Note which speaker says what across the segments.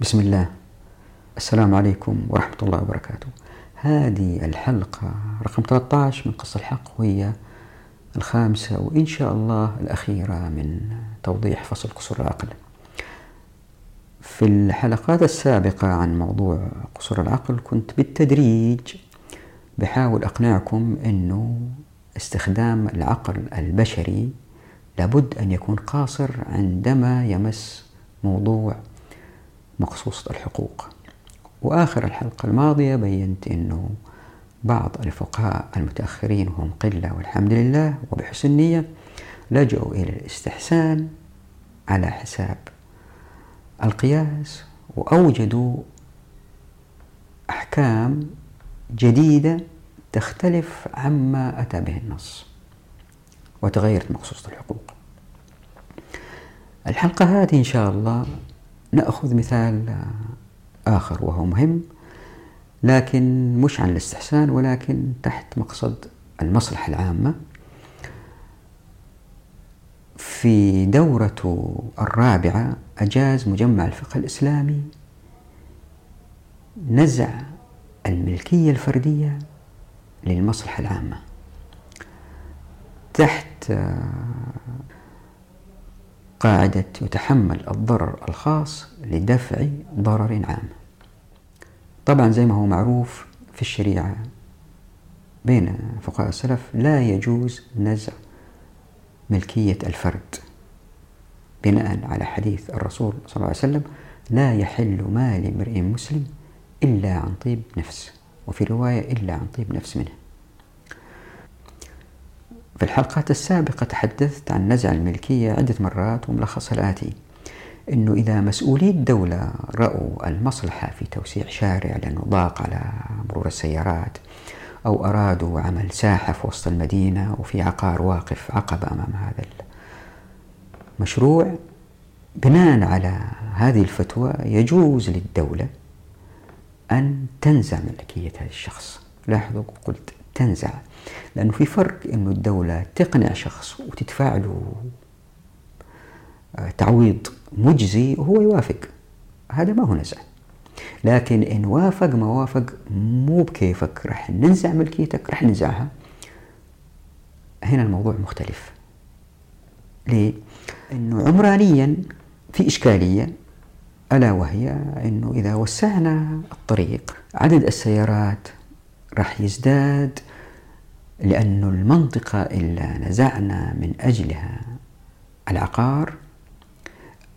Speaker 1: بسم الله. السلام عليكم ورحمة الله وبركاته. هذه الحلقة رقم 13 من قص الحق وهي الخامسة وإن شاء الله الأخيرة من توضيح فصل قصور العقل. في الحلقات السابقة عن موضوع قصور العقل كنت بالتدريج بحاول أقنعكم أنه استخدام العقل البشري لابد أن يكون قاصر عندما يمس موضوع مقصوصة الحقوق. وآخر الحلقة الماضية بينت أنه بعض الفقهاء المتأخرين وهم قلة والحمد لله وبحسن نية لجأوا إلى الاستحسان على حساب القياس وأوجدوا أحكام جديدة تختلف عما أتى به النص وتغيرت مقصوصة الحقوق. الحلقة هذه إن شاء الله نأخذ مثال آخر وهو مهم لكن مش عن الاستحسان ولكن تحت مقصد المصلحة العامة. في دورة الرابعة أجاز مجمع الفقه الإسلامي نزع الملكية الفردية للمصلحة العامة. تحت قاعدة يتحمل الضرر الخاص لدفع ضرر عام. طبعا زي ما هو معروف في الشريعة بين فقهاء السلف لا يجوز نزع ملكية الفرد بناء على حديث الرسول صلى الله عليه وسلم لا يحل مال امرئ مسلم إلا عن طيب نفس وفي رواية إلا عن طيب نفس منه. في الحلقات السابقة تحدثت عن نزع الملكية عدة مرات وملخصها الآتي أنه إذا مسؤولي الدولة رأوا المصلحة في توسيع شارع لأنه ضاق على مرور السيارات أو أرادوا عمل ساحة في وسط المدينة وفي عقار واقف عقبة أمام هذا المشروع. بناء على هذه الفتوى يجوز للدولة أن تنزع ملكية هذا الشخص. لاحظوا قلت تنزع لأنه في فرق أنه الدولة تقنع شخص وتدفع له آه، تعويض مجزي وهو يوافق. هذا ما هو نزع. لكن إن وافق ما وافق مو بكيفك. راح ننزع ملكيتك راح ننزعها. هنا الموضوع مختلف. ليه؟ إنه عمرانيا في إشكالية ألا وهي أنه إذا وسعنا الطريق عدد السيارات راح يزداد لأن المنطقة اللي نزعنا من أجلها. العقار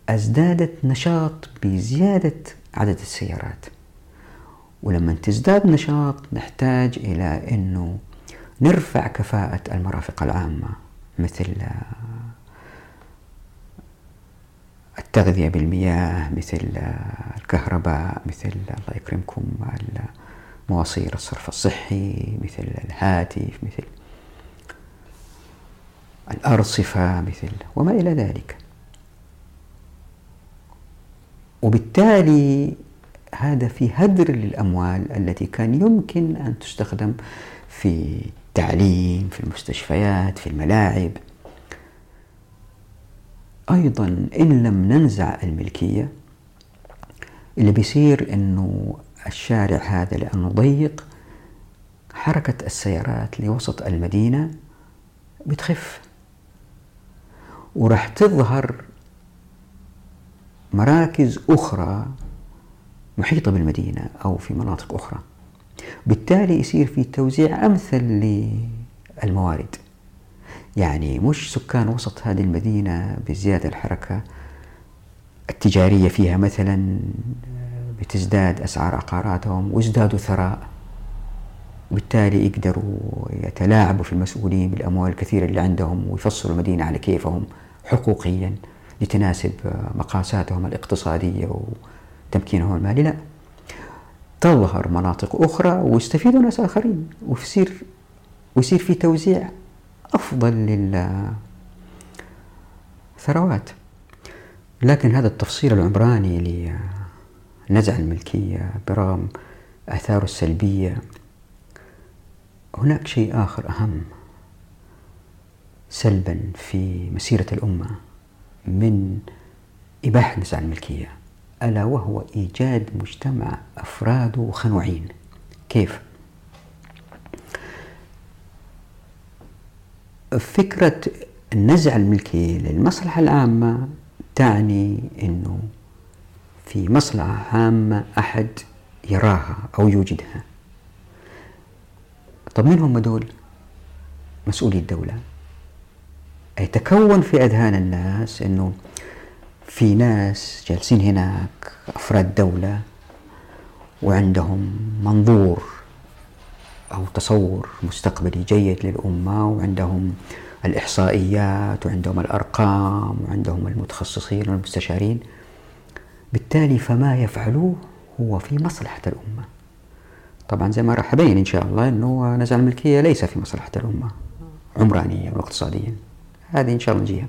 Speaker 1: أزدادت نشاط بزيادة عدد السيارات. ولما تزداد نشاط نحتاج إلى أنه نرفع كفاءة المرافق العامة مثل التغذية بالمياه مثل الكهرباء مثل الله يكرمكم مواصير الصرف الصحي مثل الهاتف مثل الأرصفة مثل وما إلى ذلك. وبالتالي هذا في هدر للأموال التي كان يمكن أن تستخدم في التعليم في المستشفيات في الملاعب. أيضا إن لم ننزع الملكية اللي بيصير أنه الشارع هذا لأنه ضيق. حركة السيارات لوسط المدينة بتخف. وراح تظهر مراكز أخرى محيطة بالمدينة أو في مناطق أخرى. بالتالي يصير في توزيع أمثل للموارد. يعني مش سكان وسط هذه المدينة بزيادة الحركة التجارية فيها مثلا بتزداد أسعار عقاراتهم وازدادوا ثراء. وبالتالي يقدروا يتلاعبوا في المسؤولين بالأموال الكثيرة اللي عندهم ويفصلوا المدينة على كيفهم حقوقيا لتناسب مقاساتهم الاقتصادية وتمكينهم المالي. لا. تظهر مناطق أخرى ويستفيدوا ناس آخرين ويصير ويصير في توزيع أفضل للثروات. لكن هذا التفصيل العمراني نزع الملكية برغم آثاره السلبية. هناك شيء آخر أهم. سلبا في مسيرة الأمة من إباحة نزع الملكية ألا وهو إيجاد مجتمع أفراده خنوعين. كيف؟ فكرة نزع الملكية للمصلحة العامة تعني أنه في مصلحة عامة أحد يراها أو يوجدها. طب من هم دول؟ مسؤولي الدولة. يتكون في أذهان الناس أنه في ناس جالسين هناك أفراد دولة وعندهم منظور أو تصور مستقبلي جيد للأمة وعندهم الإحصائيات وعندهم الأرقام وعندهم المتخصصين والمستشارين. بالتالي فما يفعلوه هو في مصلحة الأمة. طبعا زي ما راح أبين إن شاء الله أنه نزع الملكية ليس في مصلحة الأمة عمرانيا واقتصاديا. هذه إن شاء الله نجيها.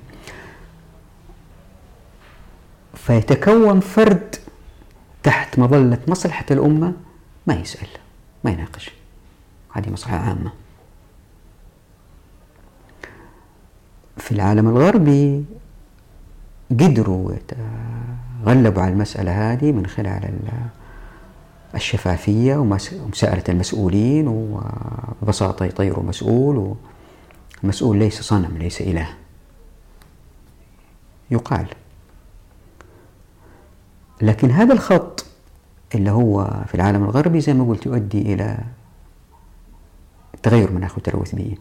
Speaker 1: فيتكون فرد تحت مظلة مصلحة الأمة ما يسأل ما يناقش. هذه مصلحة عامة. في العالم الغربي قدروا يتغلبوا على المسألة هذه من خلال الشفافية ومساءلة المسؤولين وببساطة يطيروا مسؤول والمسؤول ليس صنم ليس إله. يقال. لكن هذا الخط اللي هو في العالم الغربي زي ما قلت يؤدي إلى تغير مناخ وتلوث بيئي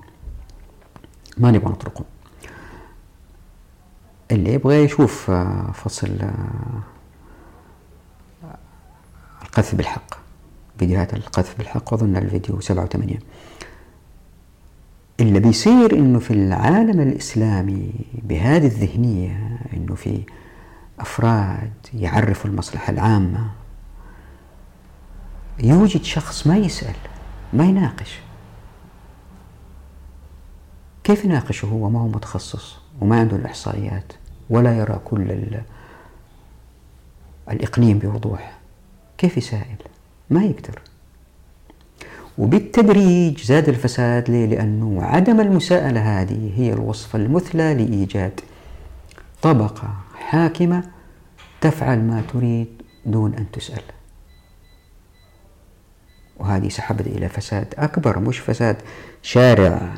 Speaker 1: ما نبغى نطرقه. اللي يبغى يشوف فصل القذف بالحق. فيديوهات القذف بالحق أظن الفيديو سبعة وثمانية. اللي بيصير إنه في العالم الإسلامي بهذه الذهنية إنه في أفراد يعرفوا المصلحة العامة يوجد شخص ما يسأل ما يناقش. كيف يناقشه هو؟ ما هو متخصص. وما عنده الإحصائيات؟ ولا يرى كل الإقليم بوضوح. كيف يسائل؟ ما يقدر. وبالتدريج زاد الفساد ليه؟ لأنه عدم المساءلة هذه هي الوصفة المثلى لإيجاد طبقة حاكمة تفعل ما تريد دون أن تسأل. وهذه سحبت إلى فساد أكبر مش فساد شارع.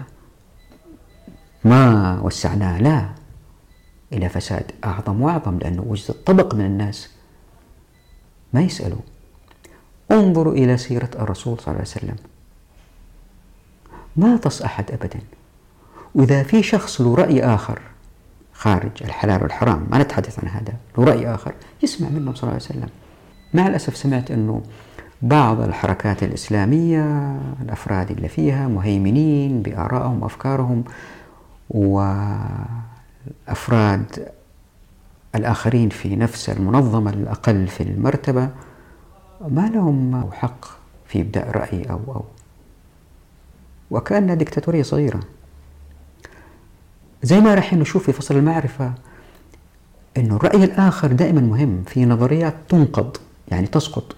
Speaker 1: ما وسعناه لا إلى فساد أعظم وأعظم لأنه وجد طبق من الناس. ما يسألوا. انظروا إلى سيرة الرسول صلى الله عليه وسلم. ما تص أحد أبدا. وإذا في شخص له رأي آخر خارج الحلال والحرام ما نتحدث عن هذا له رأي آخر يسمع منه صلى الله عليه وسلم. مع الأسف سمعت أنه بعض الحركات الإسلامية الأفراد اللي فيها مهيمنين بآرائهم وأفكارهم وأفراد الآخرين في نفس المنظمة الأقل في المرتبة ما لهم حق في إبداء رأي أو أو. وكأنها ديكتاتورية صغيرة. زي ما راح نشوف في فصل المعرفة أنه الرأي الآخر دائما مهم في نظريات تنقض يعني تسقط.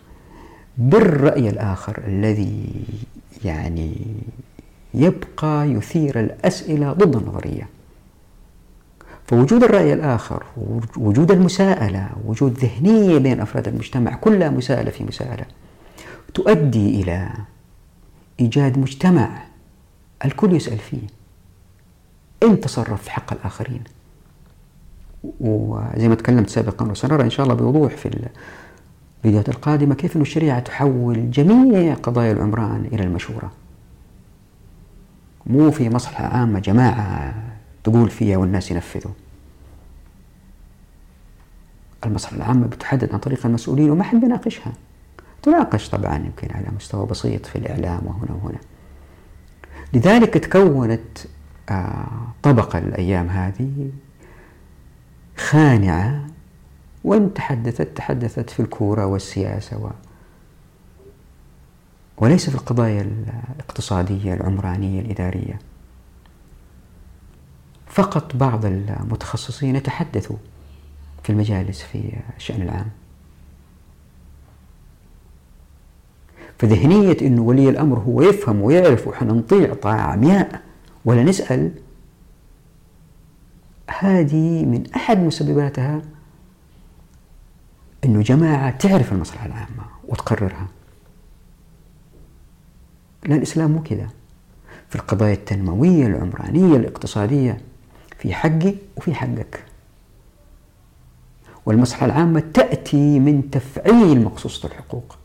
Speaker 1: بالرأي الآخر الذي يعني يبقى يثير الأسئلة ضد النظرية. فوجود الرأي الآخر وجود المساءلة وجود ذهنية بين أفراد المجتمع كلها مساءلة في مساءلة تؤدي إلى إيجاد مجتمع الكل يسأل فيه. أنت تصرف في حق الآخرين. وزي ما تكلمت سابقا وسنرى إن شاء الله بوضوح في الفيديوهات القادمة كيف أن الشريعة تحول جميع قضايا العمران إلى المشورة. مو في مصلحة عامة جماعة تقول فيها والناس ينفذوا. المصلحة العامة بتحدد عن طريق المسؤولين وما حد بيناقشها. تناقش طبعا يمكن على مستوى بسيط في الإعلام وهنا وهنا. لذلك تكونت آه، طبقة الأيام هذه خانعة وإن تحدثت تحدثت في الكورة والسياسة و وليس في القضايا الاقتصادية العمرانية الإدارية. فقط بعض المتخصصين يتحدثوا في المجالس في الشأن العام. فذهنية أنه ولي الأمر هو يفهم ويعرف وحنا نطيع طاعة عمياء ولا نسأل هذه من أحد مسبباتها أنه جماعة تعرف المصلحة العامة وتقررها. لا الإسلام مو كذا. في القضايا التنموية العمرانية الاقتصادية في حقي وفي حقك. والمصلحة العامة تأتي من تفعيل مقصوصة الحقوق.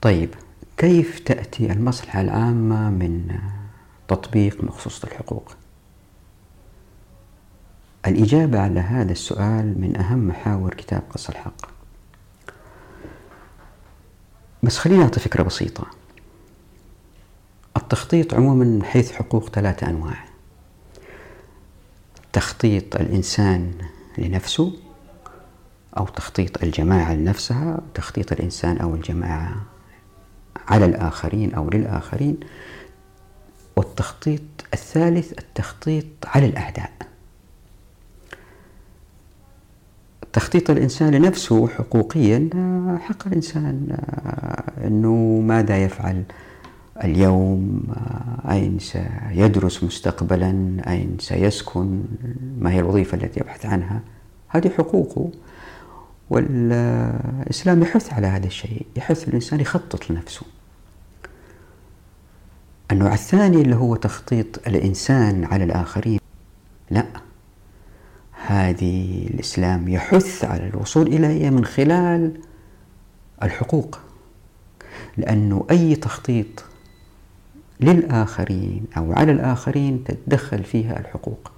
Speaker 1: طيب كيف تأتي المصلحة العامة من تطبيق مقصوصة الحقوق؟ الإجابة على هذا السؤال من أهم محاور كتاب قص الحق. بس خلينا نعطي فكرة بسيطة. التخطيط عموما من حيث حقوق ثلاثة أنواع. تخطيط الإنسان لنفسه أو تخطيط الجماعة لنفسها تخطيط الإنسان أو الجماعة على الآخرين أو للآخرين والتخطيط الثالث التخطيط على الأعداء. تخطيط الإنسان لنفسه حقوقيا حق الإنسان أنه ماذا يفعل؟ اليوم أين سيدرس مستقبلا؟ أين سيسكن؟ ما هي الوظيفة التي يبحث عنها؟ هذه حقوقه والإسلام يحث على هذا الشيء يحث الإنسان يخطط لنفسه. النوع الثاني اللي هو تخطيط الإنسان على الآخرين لا هذه الإسلام يحث على الوصول إليها من خلال الحقوق لأنه أي تخطيط للآخرين أو على الآخرين تتدخل فيها الحقوق.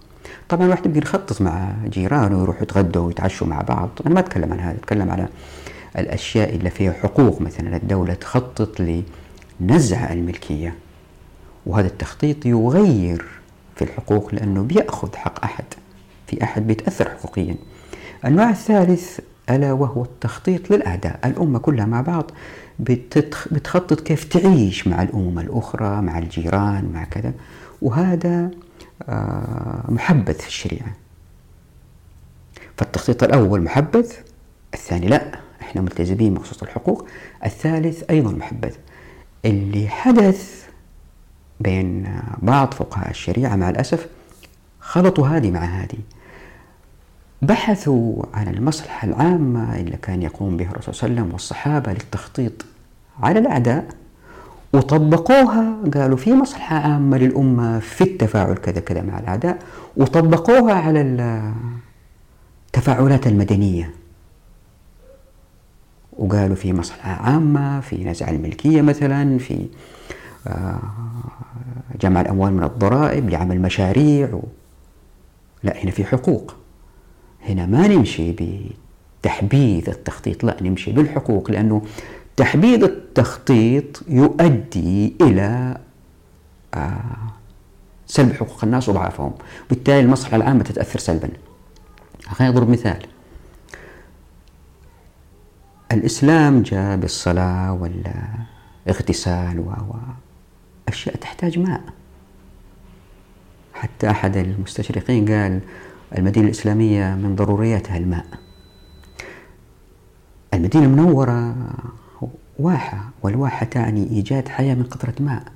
Speaker 1: طبعا الواحد يمكن يخطط مع جيرانه ويروحوا يتغدوا ويتعشوا مع بعض. أنا ما أتكلم عن هذا أتكلم على الأشياء اللي فيها حقوق. مثلا الدولة تخطط لنزع الملكية وهذا التخطيط يغير في الحقوق لأنه بيأخذ حق أحد في أحد بيتأثر حقوقيا. النوع الثالث ألا وهو التخطيط للأعداء الأمة كلها مع بعض. بتخطط كيف تعيش مع الأمم الأخرى مع الجيران مع كذا. وهذا آه، محبذ في الشريعة. فالتخطيط الأول محبذ الثاني لا. إحنا ملتزمين بخصوص الحقوق. الثالث أيضا محبذ. اللي حدث بين بعض فقهاء الشريعة مع الأسف خلطوا هذه مع هذه. بحثوا عن المصلحة العامة اللي كان يقوم بها الرسول صلى الله عليه وسلم والصحابة للتخطيط على الأعداء وطبقوها. قالوا في مصلحة عامة للأمة في التفاعل كذا كذا مع الأعداء وطبقوها على التفاعلات المدنية. وقالوا في مصلحة عامة في نزع الملكية مثلا في آه، جمع الأموال من الضرائب لعمل مشاريع. لا هنا في حقوق. هنا ما نمشي بتحبيذ التخطيط لا نمشي بالحقوق لأنه تحبيذ التخطيط يؤدي إلى آه، سلب حقوق الناس وضعفهم. بالتالي المصلحة العامة تتأثر سلبا. خلينا نضرب مثال. الإسلام جاء بالصلاة والاغتسال و أشياء تحتاج ماء. حتى أحد المستشرقين قال المدينة الإسلامية من ضرورياتها الماء. المدينة المنورة واحة والواحة تعني إيجاد حياة من قطرة ماء.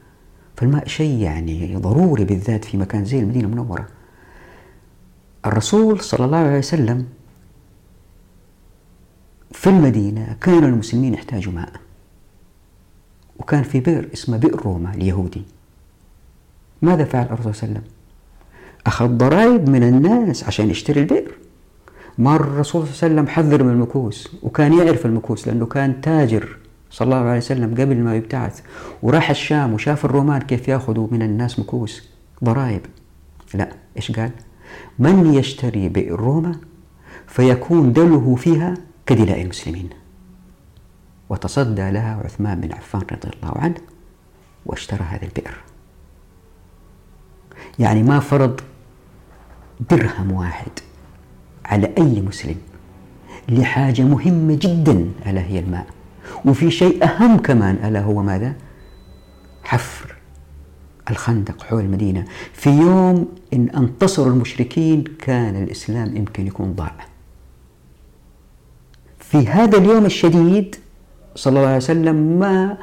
Speaker 1: فالماء شيء يعني ضروري بالذات في مكان زي المدينة المنورة. الرسول صلى الله عليه وسلم في المدينة كان المسلمين يحتاجوا ماء. وكان في بئر اسمه بئر روما اليهودي. ماذا فعل الرسول صلى الله عليه وسلم؟ أخذ ضرائب من الناس عشان يشتري البئر. مر الرسول صلى الله عليه وسلم حذر من المكوس وكان يعرف المكوس لأنه كان تاجر صلى الله عليه وسلم قبل ما يبتعث. وراح الشام وشاف الرومان كيف يأخذوا من الناس مكوس. ضرائب. لا إيش قال؟ من يشتري بئر روما فيكون دله فيها كدلاء المسلمين. وتصدى لها عثمان بن عفان رضي الله عنه واشترى هذا البئر. يعني ما فرض درهم واحد على أي مسلم. لحاجة مهمة جدا ألا هي الماء. وفي شيء أهم كمان ألا هو ماذا؟ حفر الخندق حول المدينة. في يوم إن انتصروا المشركين كان الإسلام يمكن يكون ضاع. في هذا اليوم الشديد صلى الله عليه وسلم ما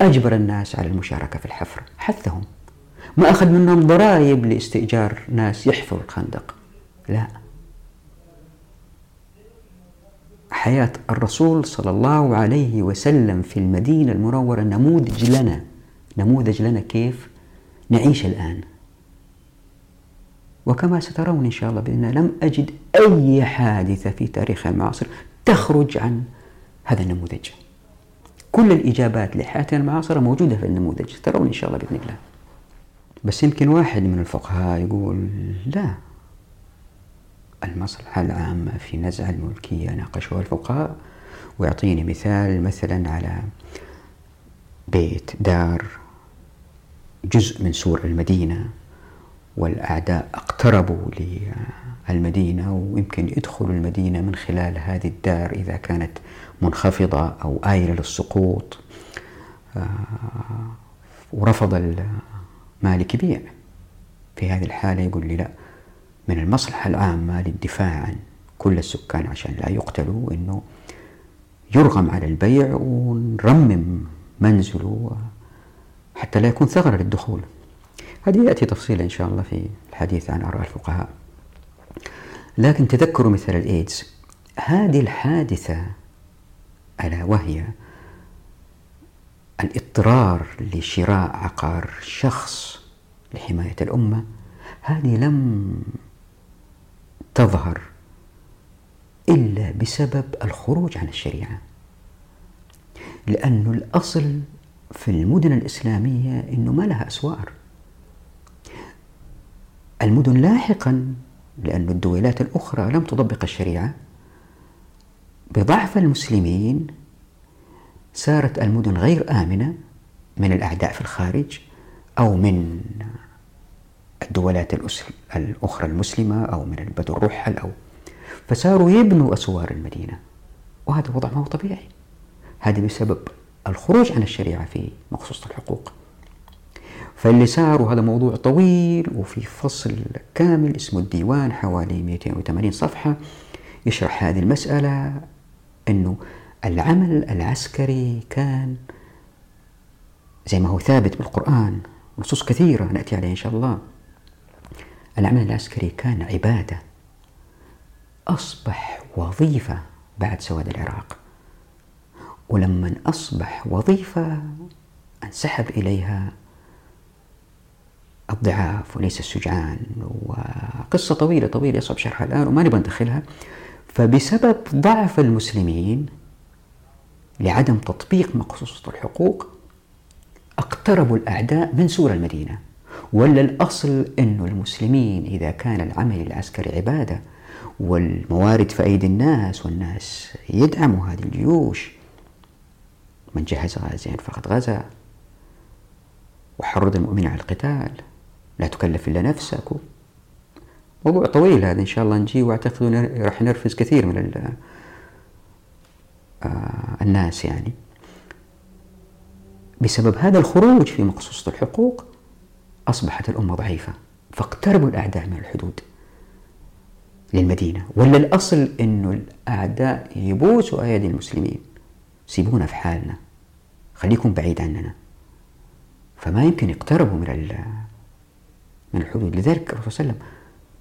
Speaker 1: أجبر الناس على المشاركة في الحفر حثهم. ما أخذ منهم ضرائب لاستئجار ناس يحفروا الخندق. لا. حياة الرسول صلى الله عليه وسلم في المدينة المنورة نموذج لنا. نموذج لنا كيف نعيش الآن. وكما سترون إن شاء الله بأن لم أجد أي حادثة في تاريخ المعاصر تخرج عن هذا النموذج. كل الإجابات لحياتنا المعاصرة موجودة في النموذج ترون إن شاء الله بإذن الله. بس يمكن واحد من الفقهاء يقول لا. المصلحة العامة في نزع الملكية ناقشها الفقهاء. ويعطيني مثال مثلا على بيت دار جزء من سور المدينة والأعداء اقتربوا للمدينة ويمكن يدخلوا المدينة من خلال هذه الدار إذا كانت منخفضة أو آيلة للسقوط. آه، ورفض المالك يبيع في هذه الحالة يقول لي لا من المصلحة العامة للدفاع عن كل السكان عشان لا يقتلوا إنه يرغم على البيع ونرمم منزله حتى لا يكون ثغرة للدخول. هذه يأتي تفصيلا إن شاء الله في الحديث عن آراء الفقهاء. لكن تذكروا مثل الإيدز هذه الحادثة ألا وهي الاضطرار لشراء عقار شخص لحماية الأمة هذه لم تظهر إلا بسبب الخروج عن الشريعة. لأن الأصل في المدن الإسلامية أنه ما لها أسوار. المدن لاحقا لأن الدولات الأخرى لم تطبق الشريعة بضعف المسلمين صارت المدن غير آمنة من الأعداء في الخارج أو من الدولات الأخرى المسلمة أو من البدو الرحل أو فصاروا يبنوا أسوار المدينة. وهذا وضع ما هو طبيعي. هذا بسبب الخروج عن الشريعة في مخصوص الحقوق. فاللي صار وهذا موضوع طويل وفي فصل كامل اسمه الديوان حوالي 280 صفحة يشرح هذه المسألة أنه العمل العسكري كان زي ما هو ثابت بالقرآن نصوص كثيرة نأتي عليها إن شاء الله. العمل العسكري كان عبادة. أصبح وظيفة بعد سواد العراق. ولما أصبح وظيفة انسحب إليها الضعاف وليس الشجعان وقصة طويلة طويلة يصعب شرحها الآن وما نبغى ندخلها. فبسبب ضعف المسلمين لعدم تطبيق مقصوصة الحقوق اقتربوا الأعداء من سور المدينة. ولا الأصل أنه المسلمين إذا كان العمل العسكري عبادة والموارد في أيدي الناس والناس يدعموا هذه الجيوش. من جهز غازيا فقد غزا وحرض المؤمن على القتال. لا تكلف إلا نفسك. موضوع طويل هذا إن شاء الله نجي وأعتقد راح نرفز كثير من الناس يعني. بسبب هذا الخروج في مقصوصة الحقوق أصبحت الأمة ضعيفة فاقتربوا الأعداء من الحدود للمدينة. ولا الأصل أنه الأعداء يبوسوا أيدي المسلمين. سيبونا في حالنا. خليكم بعيد عننا. فما يمكن يقتربوا من من الحدود. لذلك الرسول صلى الله عليه وسلم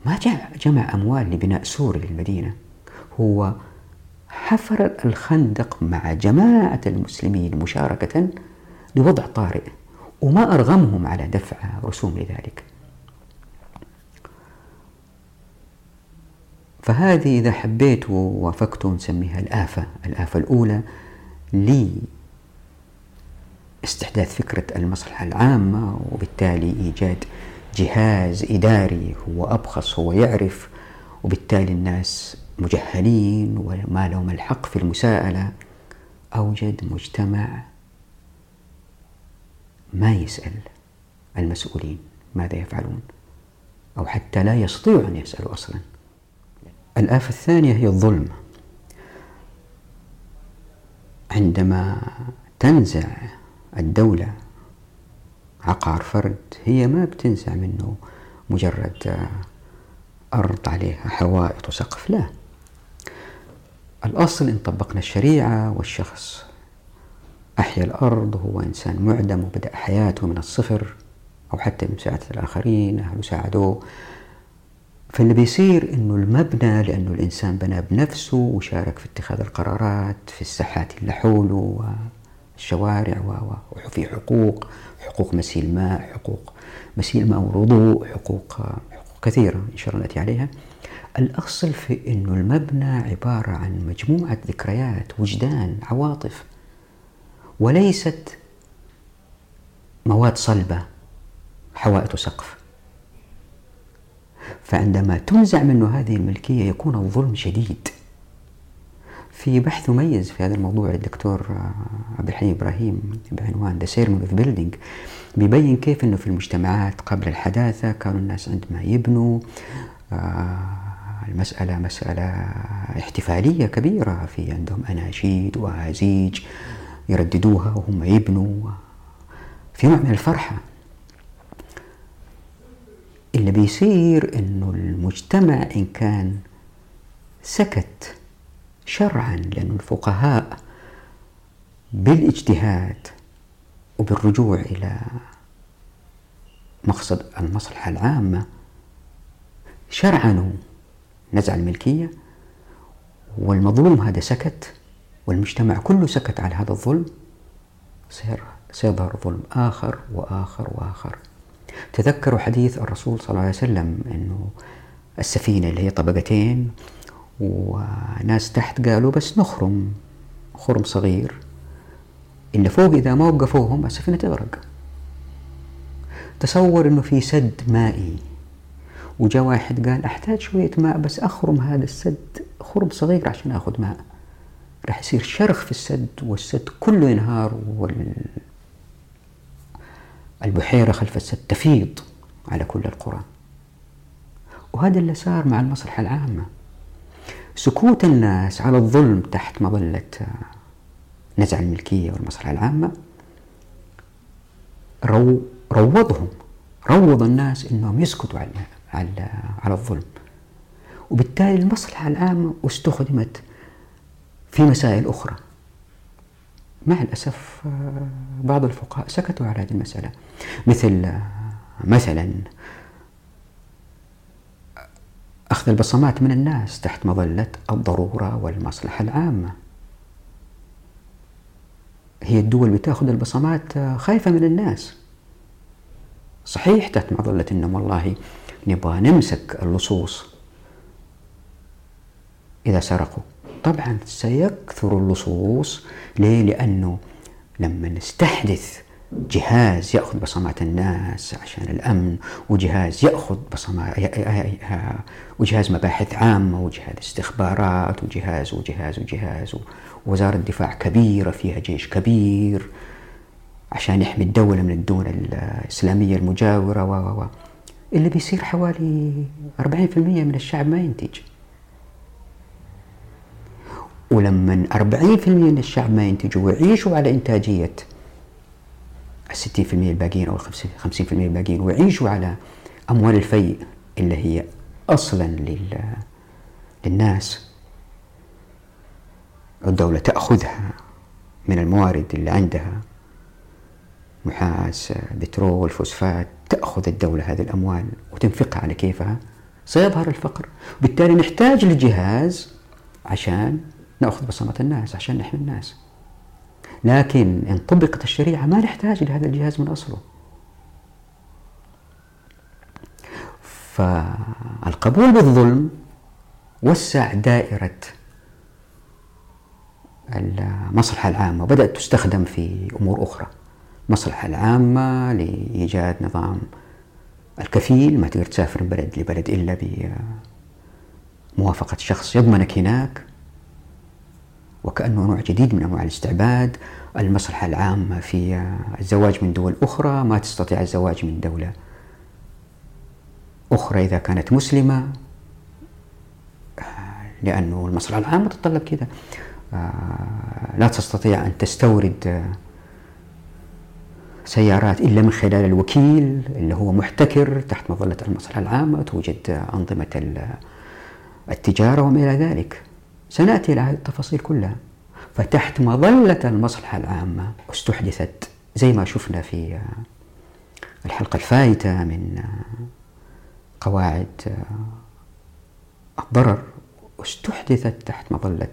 Speaker 1: ما جمع أموال لبناء سور للمدينة. هو حفر الخندق مع جماعة المسلمين مشاركة لوضع طارئ وما أرغمهم على دفع رسوم لذلك فهذه إذا حبيت ووافقت نسميها الآفة الآفة الأولى لي استحداث فكرة المصلحة العامة وبالتالي إيجاد جهاز إداري هو أبخص هو يعرف وبالتالي الناس مجهلين وما لهم الحق في المساءلة أوجد مجتمع ما يسأل المسؤولين ماذا يفعلون أو حتى لا يستطيعوا أن يسألوا أصلا. الآفة الثانية هي الظلم. عندما تنزع الدولة عقار فرد هي ما بتنزع منه مجرد أرض عليها حوائط وسقف لا. الأصل إن طبقنا الشريعة والشخص. أحيا الأرض وهو إنسان معدم وبدأ حياته من الصفر أو حتى بمساعدة الآخرين أهله ساعدوه. فاللي بيصير إنه المبنى لأنه الإنسان بنى بنفسه وشارك في اتخاذ القرارات في الساحات اللي حوله والشوارع وفي حقوق حقوق مسيل الماء حقوق مسيل الماء والوضوء حقوق حقوق كثيرة إن شاء الله نأتي عليها. الأصل في إنه المبنى عبارة عن مجموعة ذكريات وجدان عواطف وليست مواد صلبة حوائط وسقف فعندما تنزع منه هذه الملكية يكون الظلم شديد. في بحث مميز في هذا الموضوع للدكتور عبد الحليم إبراهيم بعنوان The Sermon of Building بيبين كيف أنه في المجتمعات قبل الحداثة كانوا الناس عندما يبنوا آه، المسألة مسألة احتفالية كبيرة في عندهم أناشيد وأهازيج يرددوها وهم يبنوا في نوع من الفرحة. اللي بيصير إنه المجتمع إن كان سكت شرعا لأن الفقهاء بالاجتهاد وبالرجوع إلى مقصد المصلحة العامة شرعنوا نزع الملكية والمظلوم هذا سكت والمجتمع كله سكت على هذا الظلم. سيظهر ظلم آخر وآخر وآخر. تذكروا حديث الرسول صلى الله عليه وسلم أنه السفينة اللي هي طبقتين وناس تحت قالوا بس نخرم خرم صغير. اللي فوق إذا ما وقفوهم السفينة تغرق. تصور أنه في سد مائي. وجاء واحد قال أحتاج شوية ماء بس أخرم هذا السد خرم صغير عشان أخذ ماء. راح يصير شرخ في السد والسد كله ينهار وال البحيرة خلف السد تفيض على كل القرى. وهذا اللي صار مع المصلحة العامة. سكوت الناس على الظلم تحت مظلة نزع الملكية والمصلحة العامة. رو روضهم روض الناس إنهم يسكتوا على على على الظلم. وبالتالي المصلحة العامة استخدمت في مسائل أخرى. مع الأسف آه، بعض الفقهاء سكتوا على هذه المسألة. مثل آه، مثلا أخذ البصمات من الناس تحت مظلة الضرورة والمصلحة العامة. هي الدول بتأخذ البصمات آه، خايفة من الناس. صحيح تحت مظلة إنه والله. نبغى نمسك اللصوص. إذا سرقوا. طبعا سيكثر اللصوص ليه؟ لأنه لما نستحدث جهاز يأخذ بصمات الناس عشان الأمن وجهاز يأخذ بصمات وجهاز مباحث عامة وجهاز استخبارات وجهاز وجهاز وجهاز ووزارة دفاع كبيرة فيها جيش كبير عشان يحمي الدولة من الدول الإسلامية المجاورة و و. اللي بيصير حوالي 40% من الشعب ما ينتج. ولما 40% من الشعب ما ينتجوا ويعيشوا على إنتاجية ال 60% الباقيين أو ال 50% الباقيين ويعيشوا على أموال الفيء اللي هي أصلا لل للناس الدولة تأخذها من الموارد اللي عندها. نحاس بترول فوسفات تأخذ الدولة هذه الأموال وتنفقها على كيفها؟ سيظهر الفقر. بالتالي نحتاج لجهاز عشان نأخذ بصمة الناس عشان نحمي الناس. لكن إن طبقت الشريعة ما نحتاج لهذا الجهاز من أصله. فالقبول بالظلم وسع دائرة المصلحة العامة وبدأت تستخدم في أمور أخرى. المصلحة العامة لإيجاد نظام الكفيل ما تقدر تسافر من بلد لبلد إلا بموافقة شخص يضمنك هناك. وكأنه نوع جديد من أنواع الاستعباد. المصلحة العامة في الزواج من دول أخرى ما تستطيع الزواج من دولة أخرى إذا كانت مسلمة. لأنه المصلحة العامة تتطلب كذا لا تستطيع أن تستورد سيارات إلا من خلال الوكيل اللي هو محتكر تحت مظلة المصلحة العامة توجد أنظمة التجارة وما إلى ذلك. سنأتي إلى هذه التفاصيل كلها. فتحت مظلة المصلحة العامة استحدثت زي ما شفنا في الحلقة الفائتة من قواعد الضرر استحدثت تحت مظلة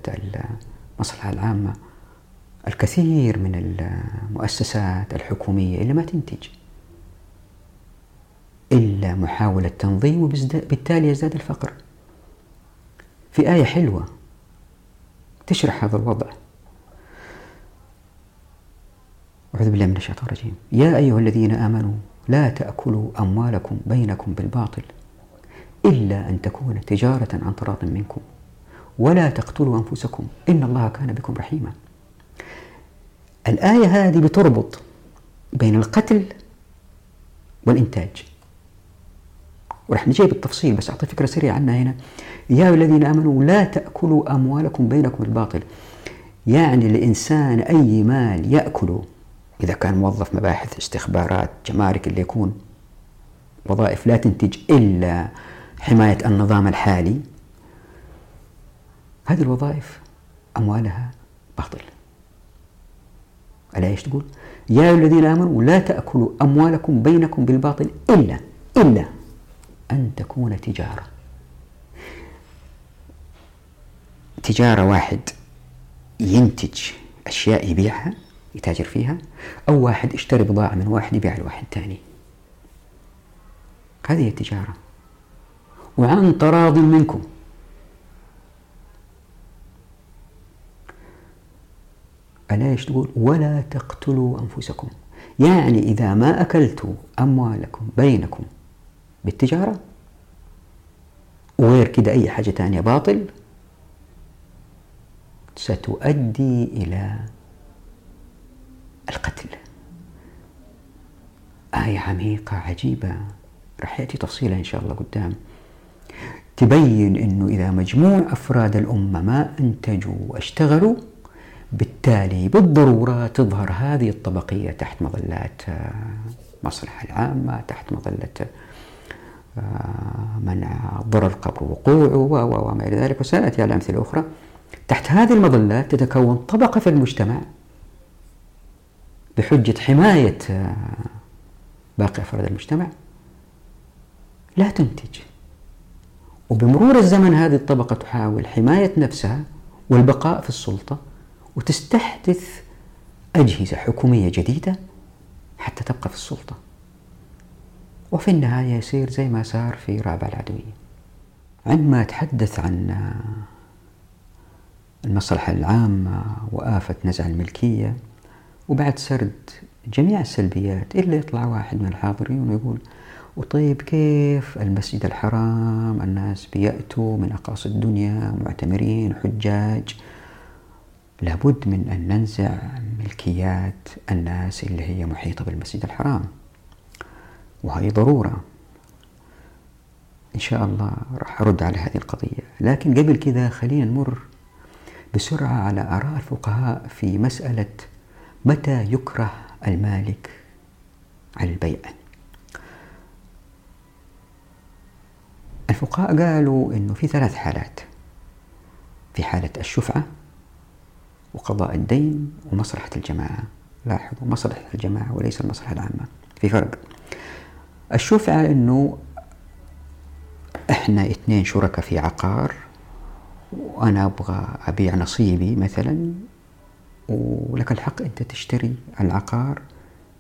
Speaker 1: المصلحة العامة. الكثير من المؤسسات الحكومية اللي ما تنتج. إلا محاولة تنظيم وبالتالي يزداد الفقر. في آية حلوة تشرح هذا الوضع. أعوذ بالله من الشيطان الرجيم. يا أيها الذين آمنوا لا تأكلوا أموالكم بينكم بالباطل إلا أن تكون تجارة عن تراض منكم ولا تقتلوا أنفسكم إن الله كان بكم رحيما. الآية هذه بتربط بين القتل والإنتاج. ورح نجي بالتفصيل بس أعطي فكرة سريعة عنها هنا. يا الذين آمنوا لا تأكلوا أموالكم بينكم بالباطل. يعني الإنسان أي مال يأكله إذا كان موظف مباحث استخبارات جمارك اللي يكون وظائف لا تنتج إلا حماية النظام الحالي هذه الوظائف أموالها باطل. إيش تقول؟ يا أيها الذين آمنوا لا تأكلوا أموالكم بينكم بالباطل إلا إلا أن تكون تجارة. تجارة واحد ينتج أشياء يبيعها يتاجر فيها أو واحد اشتري بضاعة من واحد يبيع لواحد ثاني. هذه التجارة. وعن تراض منكم. إيش تقول ولا تقتلوا أنفسكم. يعني إذا ما أكلتوا أموالكم بينكم بالتجارة وغير كده أي حاجة تانية باطل ستؤدي إلى القتل. آية عميقة عجيبة. رح يأتي تفصيلها إن شاء الله قدام. تبين أنه إذا مجموع أفراد الأمة ما أنتجوا واشتغلوا بالتالي بالضرورة تظهر هذه الطبقية تحت مظلات آه، العامة تحت مظلة آه، منع ضرر قبل وقوعه وما إلى ذلك. وسنأتي على أمثلة أخرى. تحت هذه المظلات تتكون طبقة في المجتمع بحجة حماية آه، باقي أفراد المجتمع لا تنتج. وبمرور الزمن هذه الطبقة تحاول حماية نفسها والبقاء في السلطة وتستحدث أجهزة حكومية جديدة حتى تبقى في السلطة. وفي النهاية يصير زي ما صار في رابع العدوية. عندما أتحدث عن المصلحة العامة وآفة نزع الملكية وبعد سرد جميع السلبيات إلا يطلع واحد من الحاضرين ويقول وطيب كيف المسجد الحرام؟ الناس بيأتوا من أقاصي الدنيا معتمرين حجاج لابد من أن ننزع ملكيات الناس اللي هي محيطة بالمسجد الحرام. وهي ضرورة. إن شاء الله راح أرد على هذه القضية. لكن قبل كذا خلينا نمر بسرعة على آراء الفقهاء في مسألة متى يكره المالك على البيع. الفقهاء قالوا أنه في ثلاث حالات. في حالة الشفعة وقضاء الدين ومصلحة الجماعة. لاحظوا مصلحة الجماعة وليس المصلحة العامة. في فرق. الشفعة أنه إحنا اثنين شركاء في عقار وأنا أبغى أبيع نصيبي مثلا ولك الحق أنت تشتري العقار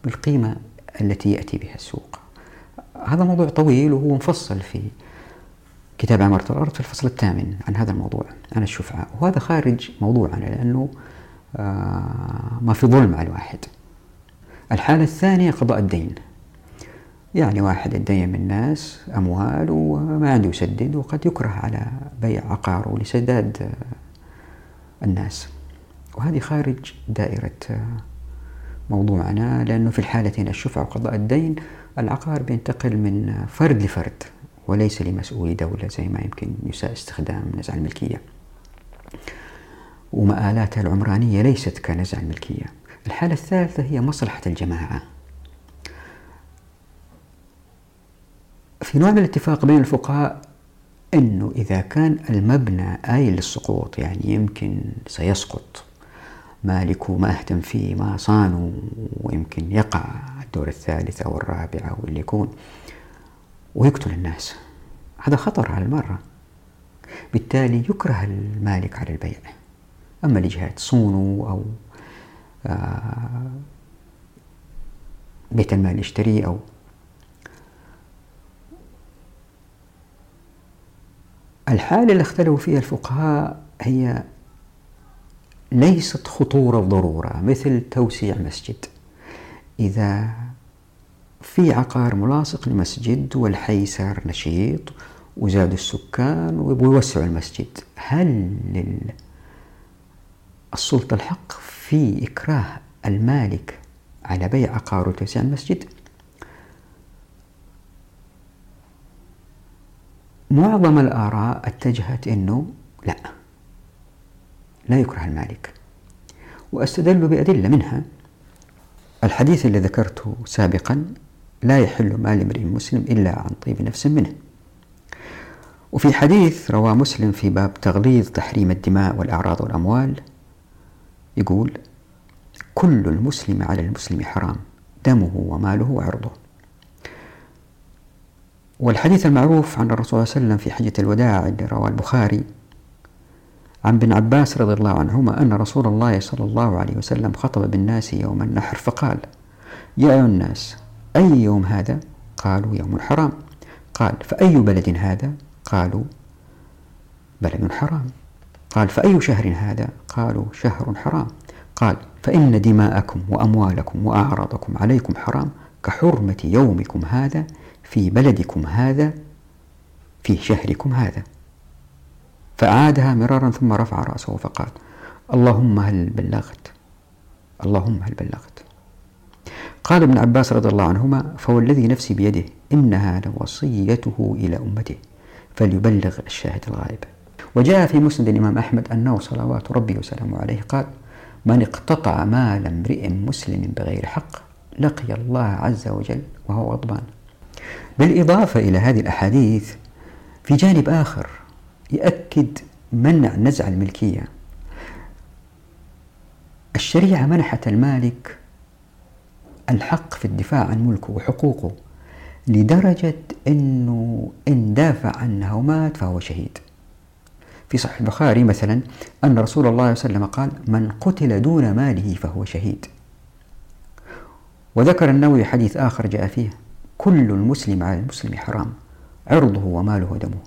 Speaker 1: بالقيمة التي يأتي بها السوق. هذا موضوع طويل وهو مفصل في كتاب عمارة الأرض في الفصل الثامن عن هذا الموضوع. عن الشفعة وهذا خارج موضوعنا لأنه آه، ما في ظلم على الواحد. الحالة الثانية قضاء الدين. يعني واحد ادين من الناس أموال وما عنده يسدد وقد يكره على بيع عقاره لسداد آه، الناس. وهذه خارج دائرة آه، موضوعنا لأنه في الحالتين الشفعة وقضاء الدين العقار بينتقل من فرد لفرد. وليس لمسؤولي دولة زي ما يمكن يساء استخدام نزع الملكية. ومآلاتها العمرانية ليست كنزع الملكية. الحالة الثالثة هي مصلحة الجماعة. في نوع من الاتفاق بين الفقهاء أنه إذا كان المبنى آيل للسقوط يعني يمكن سيسقط. مالكه ما أهتم فيه ما صانه ويمكن يقع الدور الثالث أو الرابع أو اللي يكون. ويقتل الناس. هذا خطر على المرة. بالتالي يكره المالك على البيع. أما لجهة صونه أو آه، بيت المال يشتريه أو. الحالة اللي اختلفوا فيها الفقهاء هي ليست خطورة ضرورة مثل توسيع مسجد. إذا في عقار ملاصق لمسجد والحي صار نشيط وزادوا السكان ويوسعوا المسجد. هل للسلطة الحق في إكراه المالك على بيع عقار وتوسيع المسجد؟ معظم الآراء اتجهت أنه لا لا يكره المالك. وأستدل بأدلة منها الحديث الذي ذكرته سابقا لا يحل مال امرئ مسلم إلا عن طيب نفس منه. وفي حديث رواه مسلم في باب تغليظ تحريم الدماء والأعراض والأموال يقول كل المسلم على المسلم حرام دمه وماله وعرضه. والحديث المعروف عن الرسول صلى الله عليه وسلم في حجة الوداع اللي رواه البخاري عن ابن عباس رضي الله عنهما أن رسول الله صلى الله عليه وسلم خطب بالناس يوم النحر فقال يا أيها الناس أي يوم هذا؟ قالوا يوم حرام قال فأي بلد هذا؟ قالوا بلد حرام قال فأي شهر هذا؟ قالوا شهر حرام قال فإن دماءكم وأموالكم وأعراضكم عليكم حرام كحرمة يومكم هذا في بلدكم هذا في شهركم هذا فأعادها مرارا ثم رفع رأسه فقال اللهم هل بلغت اللهم هل بلغت قال ابن عباس رضي الله عنهما فوالذي نفسي بيده إنها لوصيته إلى أمته فليبلغ الشاهد الغائب. وجاء في مسند الإمام أحمد أنه صلوات ربي وسلامه عليه قال من اقتطع مال امرئ مسلم بغير حق لقي الله عز وجل وهو غضبان. بالإضافة إلى هذه الأحاديث في جانب آخر يأكد منع نزع الملكية. الشريعة منحت المالك الحق في الدفاع عن ملكه وحقوقه لدرجة أنه إن دافع عنها ومات فهو شهيد. في صحيح البخاري مثلا أن رسول الله صلى الله عليه وسلم قال من قتل دون ماله فهو شهيد. وذكر النووي حديث آخر جاء فيه كل المسلم على المسلم حرام عرضه وماله ودمه.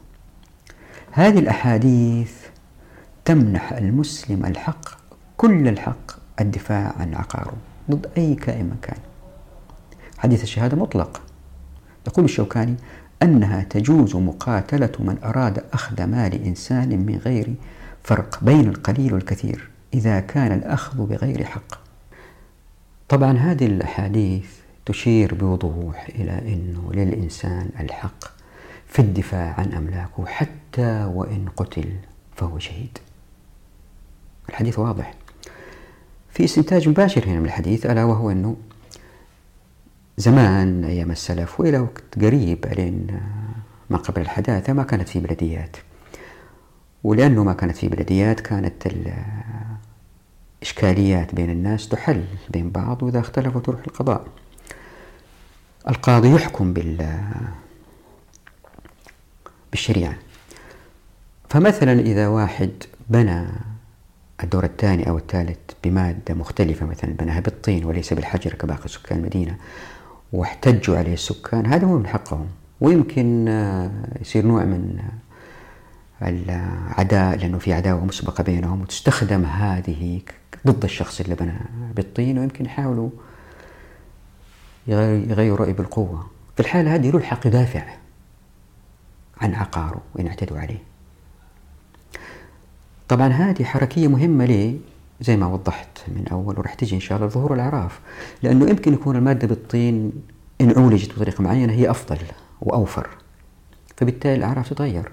Speaker 1: هذه الأحاديث تمنح المسلم الحق كل الحق الدفاع عن عقاره ضد أي كائن من كان. حديث الشهادة مطلق. يقول الشوكاني أنها تجوز مقاتلة من أراد أخذ مال إنسان من غير فرق بين القليل والكثير إذا كان الأخذ بغير حق. طبعا هذه الأحاديث تشير بوضوح إلى أنه للإنسان الحق في الدفاع عن أملاكه حتى وإن قتل فهو شهيد. الحديث واضح. في استنتاج مباشر هنا من الحديث ألا وهو أنه زمان أيام السلف وإلى وقت قريب لين ما قبل الحداثة ما كانت في بلديات. ولأنه ما كانت في بلديات كانت الإشكاليات بين الناس تحل بين بعض وإذا اختلفوا تروح القضاء. القاضي يحكم بال بالشريعة. فمثلا إذا واحد بنى الدور الثاني أو الثالث بمادة مختلفة مثلا بناها بالطين وليس بالحجر كباقي سكان المدينة واحتجوا عليه السكان هذا مو من حقهم. ويمكن آه، يصير نوع من العداء لأنه في عداوة مسبقة بينهم وتستخدم هذه ضد الشخص اللي بنى بالطين ويمكن يحاولوا يغيروا رأي بالقوة. في الحالة هذه له الحق يدافع عن عقاره وإن اعتدوا عليه. طبعا هذه حركية مهمة ليه؟ زي ما وضحت من أول ورح تجي إن شاء الله ظهور الأعراف. لأنه يمكن يكون المادة بالطين إن عولجت بطريقة معينة هي أفضل وأوفر. فبالتالي الأعراف تتغير.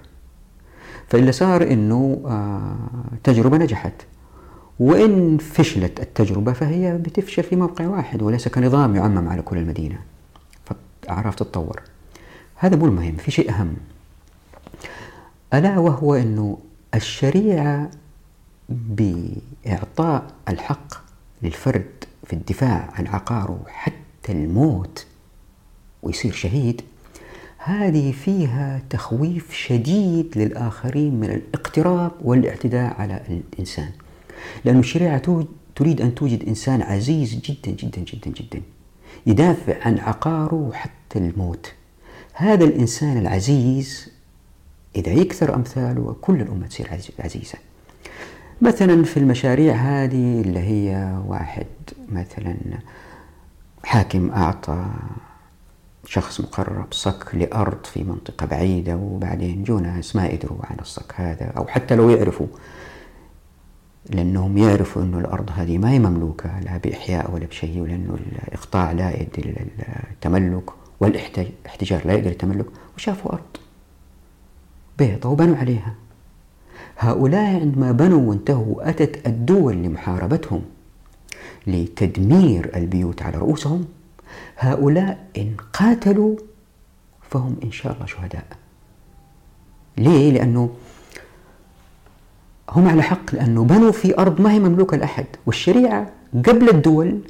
Speaker 1: فاللي صار إنه آه تجربة نجحت. وإن فشلت التجربة فهي بتفشل في موقع واحد وليس كنظام يعمم على كل المدينة. فالأعراف تتطور. هذا مو المهم في شيء أهم. ألا وهو أنه الشريعة بإعطاء الحق للفرد في الدفاع عن عقاره حتى الموت ويصير شهيد هذه فيها تخويف شديد للآخرين من الاقتراب والاعتداء على الإنسان. لأن الشريعة تريد أن توجد إنسان عزيز جدا جدا جدا جدا يدافع عن عقاره حتى الموت. هذا الإنسان العزيز إذا يكثر أمثاله كل الأمة تصير عزيزة. مثلا في المشاريع هذه اللي هي واحد مثلا حاكم أعطى شخص مقرب صك لأرض في منطقة بعيدة وبعدين جو ناس ما يدروا عن الصك هذا أو حتى لو يعرفوا لأنهم يعرفوا أنه الأرض هذه ما هي مملوكة لا بإحياء ولا بشيء ولأنه الإقطاع لا يؤدي للتملك والاحتجار لا يقدر التملك وشافوا أرض بيضة وبنوا عليها. هؤلاء عندما بنوا وانتهوا أتت الدول لمحاربتهم لتدمير البيوت على رؤوسهم. هؤلاء إن قاتلوا فهم إن شاء الله شهداء. ليه؟ لأنه هم على حق لأنه بنوا في أرض ما هي مملوكة لأحد. والشريعة قبل الدول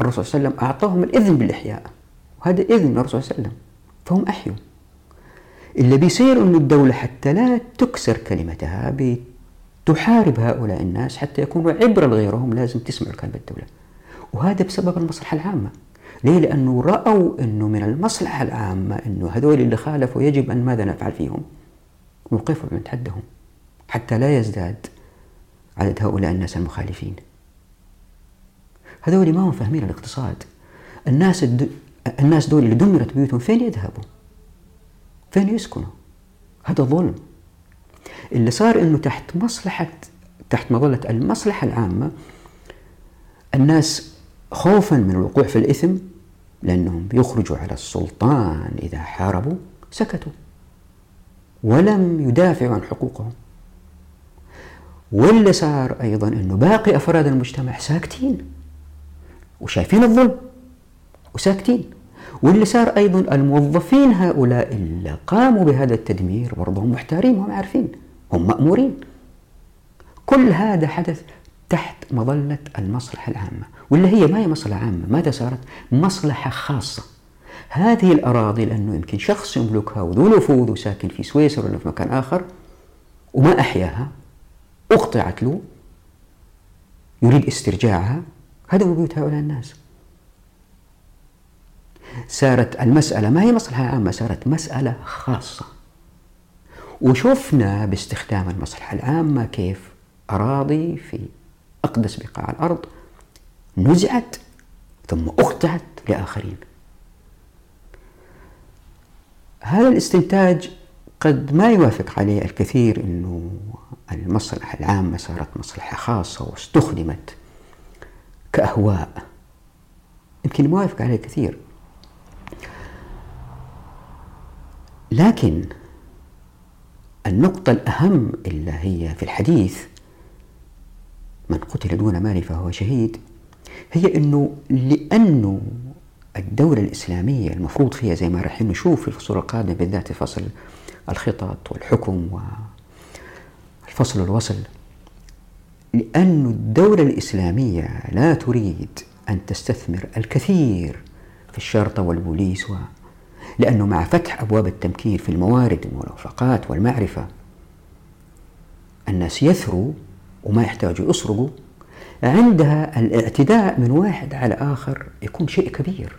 Speaker 1: الرسول صلى الله عليه وسلم أعطاهم الإذن بالإحياء. وهذا إذن الرسول صلى الله عليه وسلم. فهم أحيوا. اللي بيصير أن الدولة حتى لا تكسر كلمتها بتحارب هؤلاء الناس حتى يكونوا عبرة لغيرهم لازم تسمعوا كلمة الدولة وهذا بسبب المصلحة العامة. ليه؟ لأنه رأوا أنه من المصلحة العامة أنه هذول اللي خالفوا يجب أن ماذا نفعل فيهم؟ نوقفهم من حدهم حتى لا يزداد عدد هؤلاء الناس المخالفين. هذول ما هم فاهمين الاقتصاد. الناس الد... الناس دول اللي دمرت بيوتهم فين يذهبوا؟ فين يسكنوا؟ هذا ظلم. اللي صار إنه تحت مصلحة تحت مظلة المصلحة العامة الناس خوفا من الوقوع في الإثم لأنهم بيخرجوا على السلطان. إذا حاربوا سكتوا. ولم يدافعوا عن حقوقهم. واللي صار أيضا أنه باقي أفراد المجتمع ساكتين وشايفين الظلم وساكتين. واللي صار أيضا الموظفين هؤلاء اللي قاموا بهذا التدمير برضه هم محتارين وهم عارفين هم مأمورين. كل هذا حدث تحت مظلة المصلحة العامة واللي هي ما هي مصلحة عامة ماذا صارت؟ مصلحة خاصة. هذه الأراضي لأنه يمكن شخص يملكها وذو نفوذ وساكن في سويسرا ولا في مكان آخر وما أحياها أقطعت له يريد استرجاعها هذا هو بيوت هؤلاء الناس. صارت المسألة. ما هي مصلحة عامة؟ صارت مسألة خاصة. وشفنا باستخدام المصلحة العامة كيف أراضي في أقدس بقاع الأرض نزعت ثم أقطعت لآخرين. هذا الاستنتاج قد ما يوافق عليه الكثير أنه المصلحة العامة صارت مصلحة خاصة واستخدمت كأهواء. يمكن يوافق عليه كثير لكن النقطة الأهم اللي هي في الحديث من قتل دون مال فهو شهيد هي أنه لأنه الدولة الإسلامية المفروض فيها زي ما راح نشوف في الفصول القادمة بالذات فصل الخطط والحكم والفصل الوصل لأن الدولة الإسلامية لا تريد أن تستثمر الكثير في الشرطة والبوليس و لأنه مع فتح أبواب التمكين في الموارد والمرافقات والمعرفة الناس يثروا وما يحتاجوا يسرقوا عندها الاعتداء من واحد على آخر يكون شيء كبير.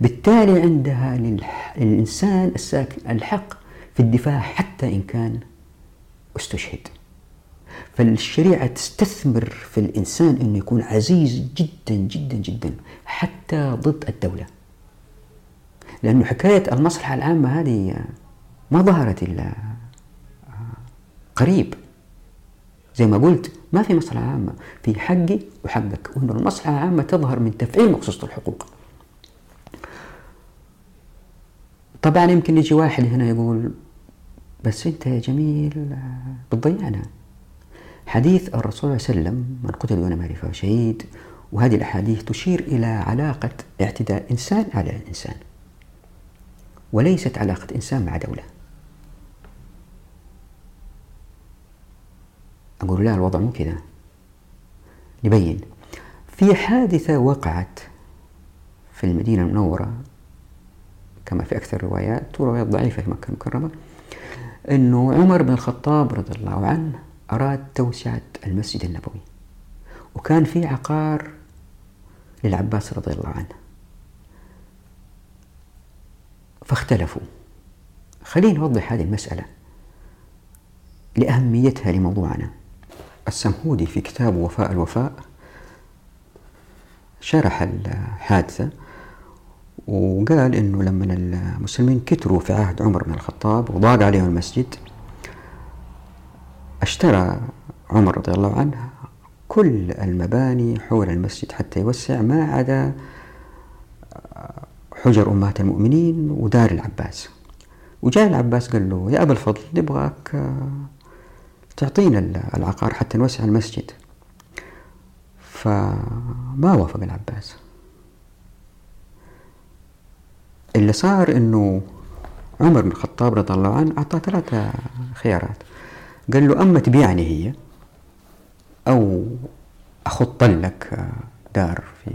Speaker 1: بالتالي عندها للإنسان الساكن الحق في الدفاع حتى إن كان استشهد فالشريعة تستثمر في الإنسان أنه يكون عزيز جدا جدا جدا حتى ضد الدولة. لأنه حكاية المصلحة العامة هذه ما ظهرت إلا قريب. زي ما قلت ما في مصلحة عامة. في حقي وحقك. وأن المصلحة العامة تظهر من تفعيل مقصوصة الحقوق. طبعا يمكن يجي واحد هنا يقول بس أنت يا جميل بتضيعنا. حديث الرسول صلى الله عليه وسلم من قتل دون معرفة شهيد وهذه الأحاديث تشير إلى علاقة اعتداء إنسان على إنسان. وليست علاقة إنسان مع دولة. أقول لا الوضع مو كذا. نبين في حادثة وقعت في المدينة المنورة كما في أكثر الروايات وروايات ضعيفة في مكة المكرمة أنه عمر بن الخطاب رضي الله عنه أراد توسعة المسجد النبوي وكان في عقار للعباس رضي الله عنه. فاختلفوا. خلينا نوضح هذه المسألة لأهميتها لموضوعنا. السمهودي في كتابه وفاء الوفاء شرح الحادثة وقال إنه لما المسلمين كتروا في عهد عمر بن الخطاب وضاق عليهم المسجد اشترى عمر رضي الله عنه كل المباني حول المسجد حتى يوسع ما عدا حجر أمهات المؤمنين ودار العباس. وجاء العباس قال له يا أبا الفضل نبغاك تعطينا العقار حتى نوسع المسجد. فما وافق العباس. اللي صار إنه عمر بن الخطاب رضي الله عنه أعطاه ثلاثة خيارات. قال له أما تبيعني هي أو اخط لك دار في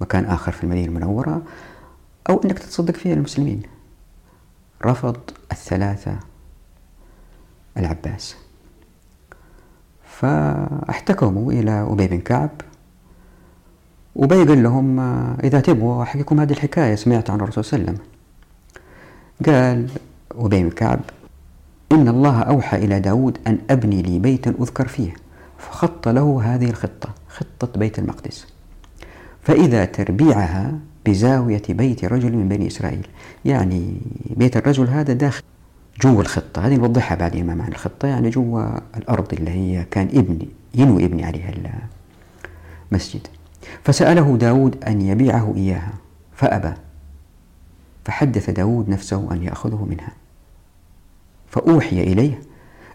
Speaker 1: مكان آخر في المدينة المنورة أو إنك تتصدق فيها المسلمين. رفض الثلاثة العباس. فاحتكموا إلى أبي بن كعب أبي قال لهم إذا تبغوا أحكيكم هذه الحكاية سمعت عن الرسول صلى الله عليه وسلم. قال أبي بن كعب إن الله أوحى إلى داود أن أبني لي بيتا أذكر فيه فخط له هذه الخطة خطة بيت المقدس. فإذا تربيعها بزاوية بيت رجل من بني إسرائيل. يعني بيت الرجل هذا داخل جوا الخطة. هذه نوضحها بعدين ما معنى الخطة. يعني جوا الأرض اللي هي كان ابني ينوي ابني عليها المسجد. فسأله داود أن يبيعه إياها فأبى. فحدث داود نفسه أن يأخذه منها. فأوحي إليه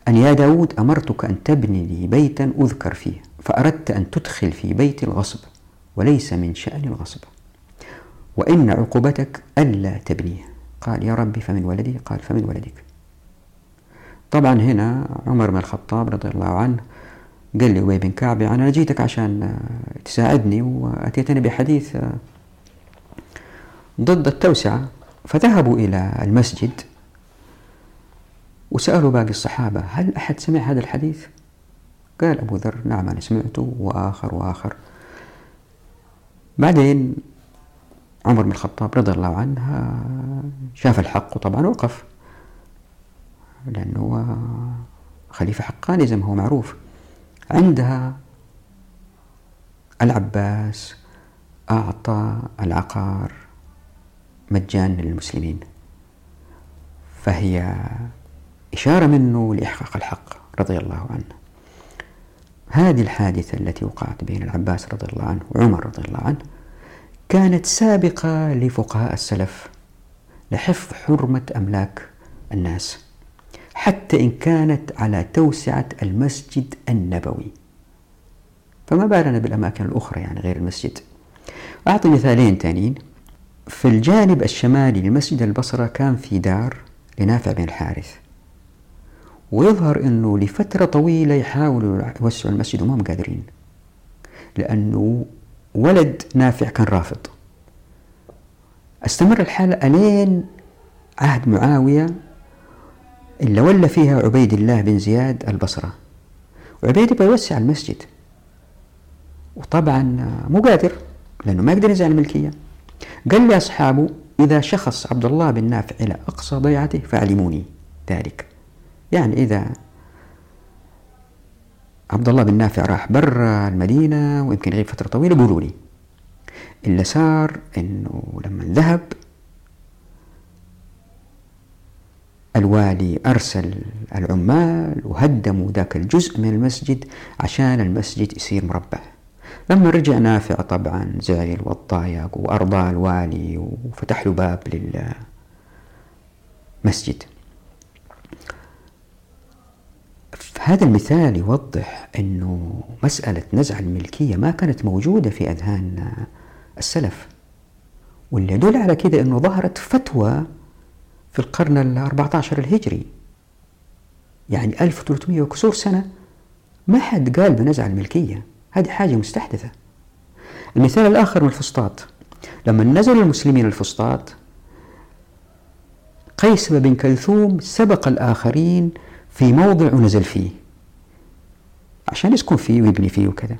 Speaker 1: أن يا داود أمرتك أن تبني لي بيتا أذكر فيه فأردت أن تدخل في بيت الغصب وليس من شأن الغصب. وإن عقوبتك ألا تبنيه. قال يا ربي فمن ولدي؟ قال فمن ولدك. طبعا هنا عمر بن الخطاب رضي الله عنه قال لي أبي بن كعب يعني أنا جيتك عشان تساعدني وأتيتني بحديث ضد التوسعة. فذهبوا إلى المسجد وسألوا باقي الصحابة هل أحد سمع هذا الحديث؟ قال أبو ذر نعم أنا سمعته وآخر وآخر. بعدين عمر بن الخطاب رضي الله عنه شاف الحق وطبعا وقف لأنه خليفة حقاني زي ما هو معروف. عندها العباس أعطى العقار مجانا للمسلمين. فهي إشارة منه لإحقاق الحق رضي الله عنه. هذه الحادثة التي وقعت بين العباس رضي الله عنه وعمر رضي الله عنه كانت سابقة لفقهاء السلف لحفظ حرمة أملاك الناس حتى إن كانت على توسعة المسجد النبوي. فما بالنا بالأماكن الأخرى يعني غير المسجد. أعطي مثالين تانيين. في الجانب الشمالي لمسجد البصرة كان في دار لنافع بن الحارث. ويظهر أنه لفترة طويلة يحاولوا يوسعوا المسجد وما هم قادرين لأنه ولد نافع كان رافض. استمر الحال ألين عهد معاوية اللي ولى فيها عبيد الله بن زياد البصرة. وعبيد يبغى يوسع المسجد. وطبعا مو قادر لأنه ما يقدر ينزع الملكية. قال لأصحابه إذا شخص عبد الله بن نافع إلى أقصى ضيعته فاعلموني ذلك. يعني إذا عبد الله بن نافع راح برا المدينة ويمكن يغيب فترة طويلة قولوا لي اللي صار إنه لما ذهب الوالي أرسل العمال وهدموا ذاك الجزء من المسجد عشان المسجد يصير مربع. لما رجع نافع طبعا زعل وضايق وأرضى الوالي وفتح له باب للمسجد. هذا المثال يوضح أنه مسألة نزع الملكية ما كانت موجودة في أذهان السلف واللي يدل على كده أنه ظهرت فتوى في القرن ال 14 الهجري. يعني 1300 وكسور سنة ما حد قال بنزع الملكية هذه حاجة مستحدثة. المثال الآخر من الفسطاط لما نزل المسلمين الفسطاط قيس بن كلثوم سبق الآخرين في موضع ونزل فيه عشان يسكن فيه ويبني فيه وكذا.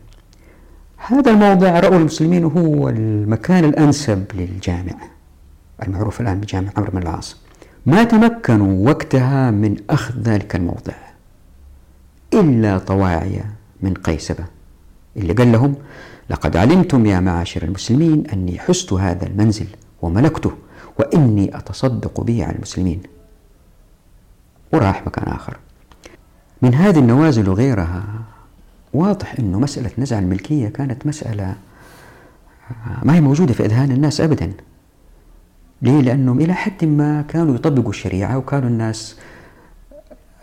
Speaker 1: هذا الموضع رأوا المسلمين هو المكان الأنسب للجامع المعروف الآن بجامع عمرو بن العاص. ما تمكنوا وقتها من أخذ ذلك الموضع إلا طواعية من قيسبة اللي قال لهم لقد علمتم يا معاشر المسلمين أني حست هذا المنزل وملكته وإني أتصدق به على المسلمين. وراح مكان آخر. من هذه النوازل وغيرها واضح أنه مسألة نزع الملكية كانت مسألة ما هي موجودة في أذهان الناس أبدا. ليه؟ لأنهم إلى حد ما كانوا يطبقوا الشريعة وكانوا الناس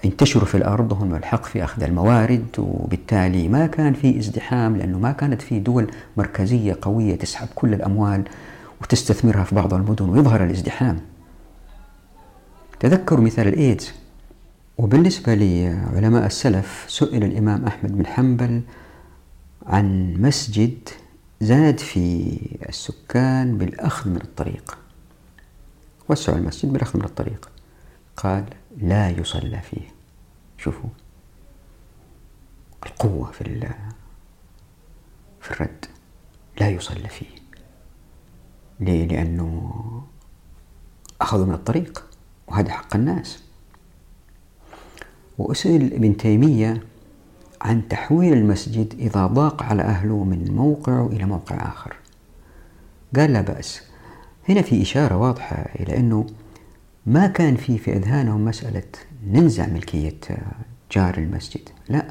Speaker 1: انتشروا في الأرض وهم الحق في أخذ الموارد وبالتالي ما كان في ازدحام لأنه ما كانت في دول مركزية قوية تسحب كل الأموال وتستثمرها في بعض المدن ويظهر الازدحام. تذكروا مثال الإيدز. وبالنسبة لعلماء السلف سئل الإمام أحمد بن حنبل عن مسجد زاد في السكان بالأخذ من الطريق. وسعوا المسجد بالأخذ من الطريق. قال لا يصلى فيه. شوفوا القوة في في الرد. لا يصلى فيه. ليه؟ لأنه أخذوا من الطريق وهذا حق الناس. وأسئل ابن تيمية عن تحويل المسجد إذا ضاق على أهله من موقع إلى موقع آخر. قال لا بأس. هنا في إشارة واضحة إلى أنه ما كان في في أذهانهم مسألة ننزع ملكية جار المسجد. لا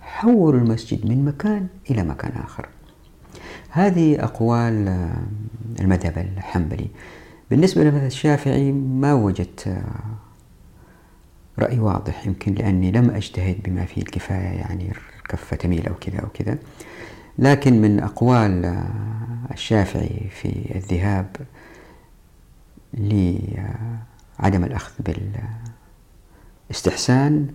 Speaker 1: حولوا المسجد من مكان إلى مكان آخر. هذه أقوال المذهب الحنبلي. بالنسبة للمذهب الشافعي ما وجدت رأي واضح يمكن لأني لم أجتهد بما فيه الكفاية يعني الكفة تميل أو كذا أو كذا. لكن من أقوال الشافعي في الذهاب لعدم الأخذ بالاستحسان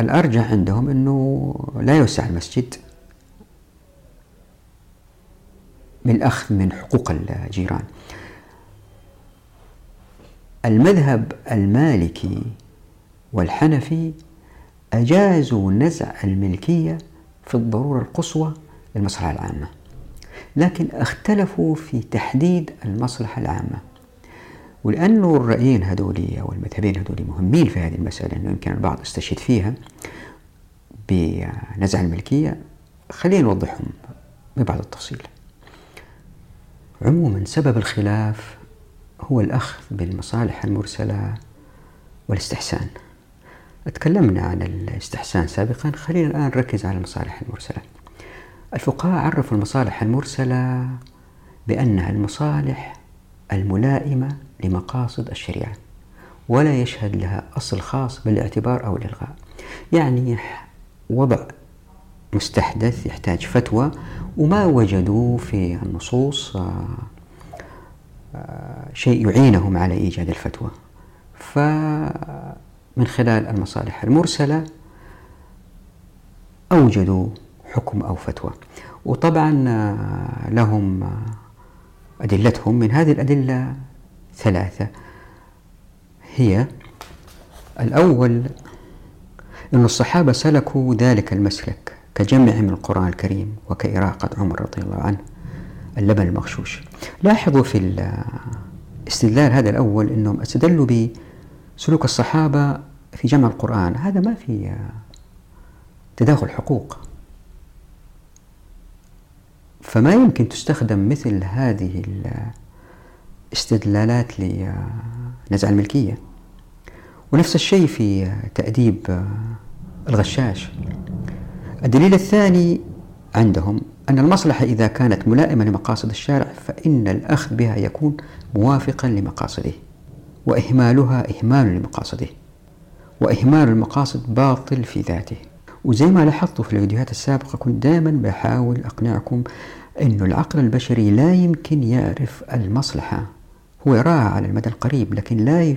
Speaker 1: الأرجح عندهم أنه لا يوسع المسجد بالأخذ من حقوق الجيران. المذهب المالكي والحنفي أجازوا نزع الملكية في الضرورة القصوى للمصلحة العامة لكن اختلفوا في تحديد المصلحة العامة. ولأنه الرأيين هذولي أو المذهبين هذولي مهمين في هذه المسألة أنه يمكن البعض استشهد فيها بنزع الملكية خلينا نوضحهم ببعض التفصيل. عموما سبب الخلاف هو الأخذ بالمصالح المرسلة والاستحسان. تكلمنا عن الاستحسان سابقا. خلينا الآن نركز على المصالح المرسلة. الفقهاء عرفوا المصالح المرسلة بأنها المصالح الملائمة لمقاصد الشريعة ولا يشهد لها أصل خاص بالاعتبار أو الإلغاء. يعني وضع مستحدث يحتاج فتوى وما وجدوا في النصوص شيء يعينهم على إيجاد الفتوى. فمن خلال المصالح المرسلة أوجدوا حكم أو فتوى. وطبعا آه، لهم آه، أدلتهم من هذه الأدلة ثلاثة. هي الأول أن الصحابة سلكوا ذلك المسلك كجمعهم القرآن الكريم وكإراقة عمر رضي الله عنه. اللبن المغشوش. لاحظوا في الاستدلال هذا الأول أنهم استدلوا بسلوك الصحابة في جمع القرآن. هذا ما في تداخل حقوق. فما يمكن تستخدم مثل هذه الاستدلالات لنزع الملكية. ونفس الشيء في تأديب الغشاش. الدليل الثاني عندهم أن المصلحة إذا كانت ملائمة لمقاصد الشارع فإن الأخذ بها يكون موافقا لمقاصده وإهمالها إهمال لمقاصده وإهمال المقاصد باطل في ذاته. وزي ما لاحظتوا في الفيديوهات السابقة كنت دائما بحاول أقنعكم أن العقل البشري لا يمكن يعرف المصلحة. هو يراها على المدى القريب لكن لا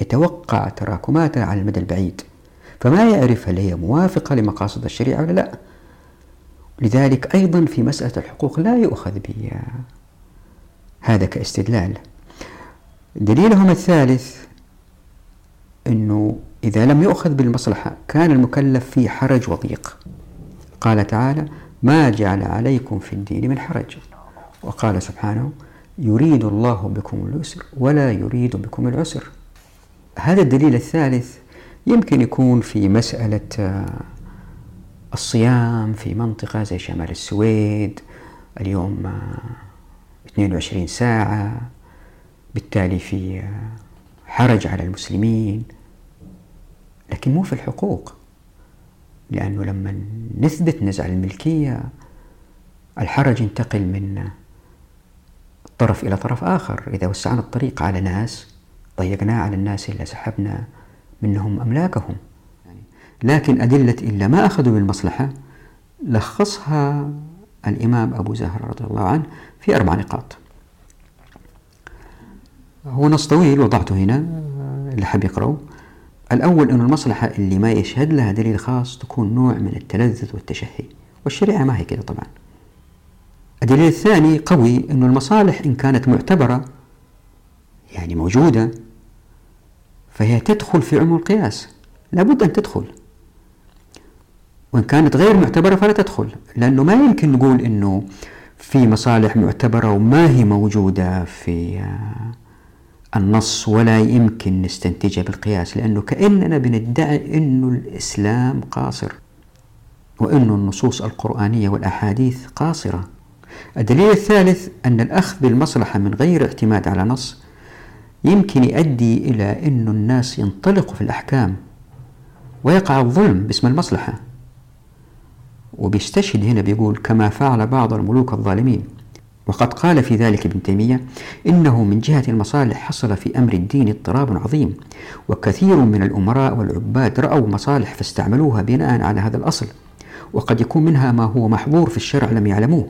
Speaker 1: يتوقع تراكماتها على المدى البعيد. فما يعرف هل هي موافقة لمقاصد الشريعة ولا لا؟ لذلك أيضا في مسألة الحقوق لا يؤخذ بهذا كاستدلال. دليلهم الثالث أنه إذا لم يؤخذ بالمصلحة كان المكلف في حرج وضيق. قال تعالى ما جعل عليكم في الدين من حرج وقال سبحانه يريد الله بكم اليسر ولا يريد بكم العسر هذا الدليل الثالث يمكن يكون في مسألة الصيام في منطقة زي شمال السويد اليوم 22 آه، ساعة. بالتالي في آه، حرج على المسلمين لكن مو في الحقوق. لأنه لما نثبت نزع الملكية الحرج ينتقل من طرف إلى طرف آخر. إذا وسعنا الطريق على ناس ضيقناه على الناس إلا سحبنا منهم أملاكهم. لكن أدلة إلا ما أخذوا بالمصلحة لخصها الإمام أبو زهر رضي الله عنه في أربع نقاط. هو نص طويل وضعته هنا اللي حاب يقرأه. الأول أن المصلحة اللي ما يشهد لها دليل خاص تكون نوع من التلذذ والتشهي والشريعة ما هي كده طبعا. الدليل الثاني قوي أن المصالح إن كانت معتبرة يعني موجودة فهي تدخل في عموم القياس. لابد أن تدخل. وإن كانت غير معتبرة فلا تدخل لأنه ما يمكن نقول أنه في مصالح معتبرة وما هي موجودة في النص ولا يمكن نستنتجها بالقياس لأنه كأننا بندعي أنه الإسلام قاصر وأن النصوص القرآنية والأحاديث قاصرة. الدليل الثالث أن الأخذ بالمصلحة من غير اعتماد على نص يمكن يؤدي إلى أن الناس ينطلقوا في الأحكام ويقع الظلم باسم المصلحة. وبيستشهد هنا بيقول كما فعل بعض الملوك الظالمين. وقد قال في ذلك ابن تيمية إنه من جهة المصالح حصل في أمر الدين اضطراب عظيم وكثير من الأمراء والعباد رأوا مصالح فاستعملوها بناء على هذا الأصل وقد يكون منها ما هو محظور في الشرع لم يعلموه.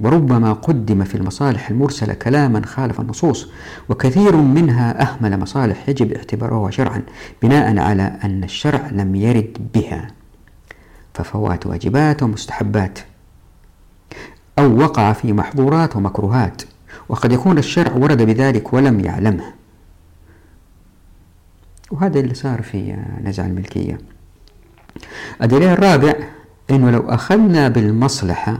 Speaker 1: وربما قدم في المصالح المرسلة كلاما خالف النصوص وكثير منها أهمل مصالح يجب اعتبارها شرعا بناء على أن الشرع لم يرد بها. ففوات واجبات ومستحبات. أو وقع في محظورات ومكروهات وقد يكون الشرع ورد بذلك ولم يعلمه. وهذا اللي صار في نزع الملكية. الدليل الرابع أنه لو أخذنا بالمصلحة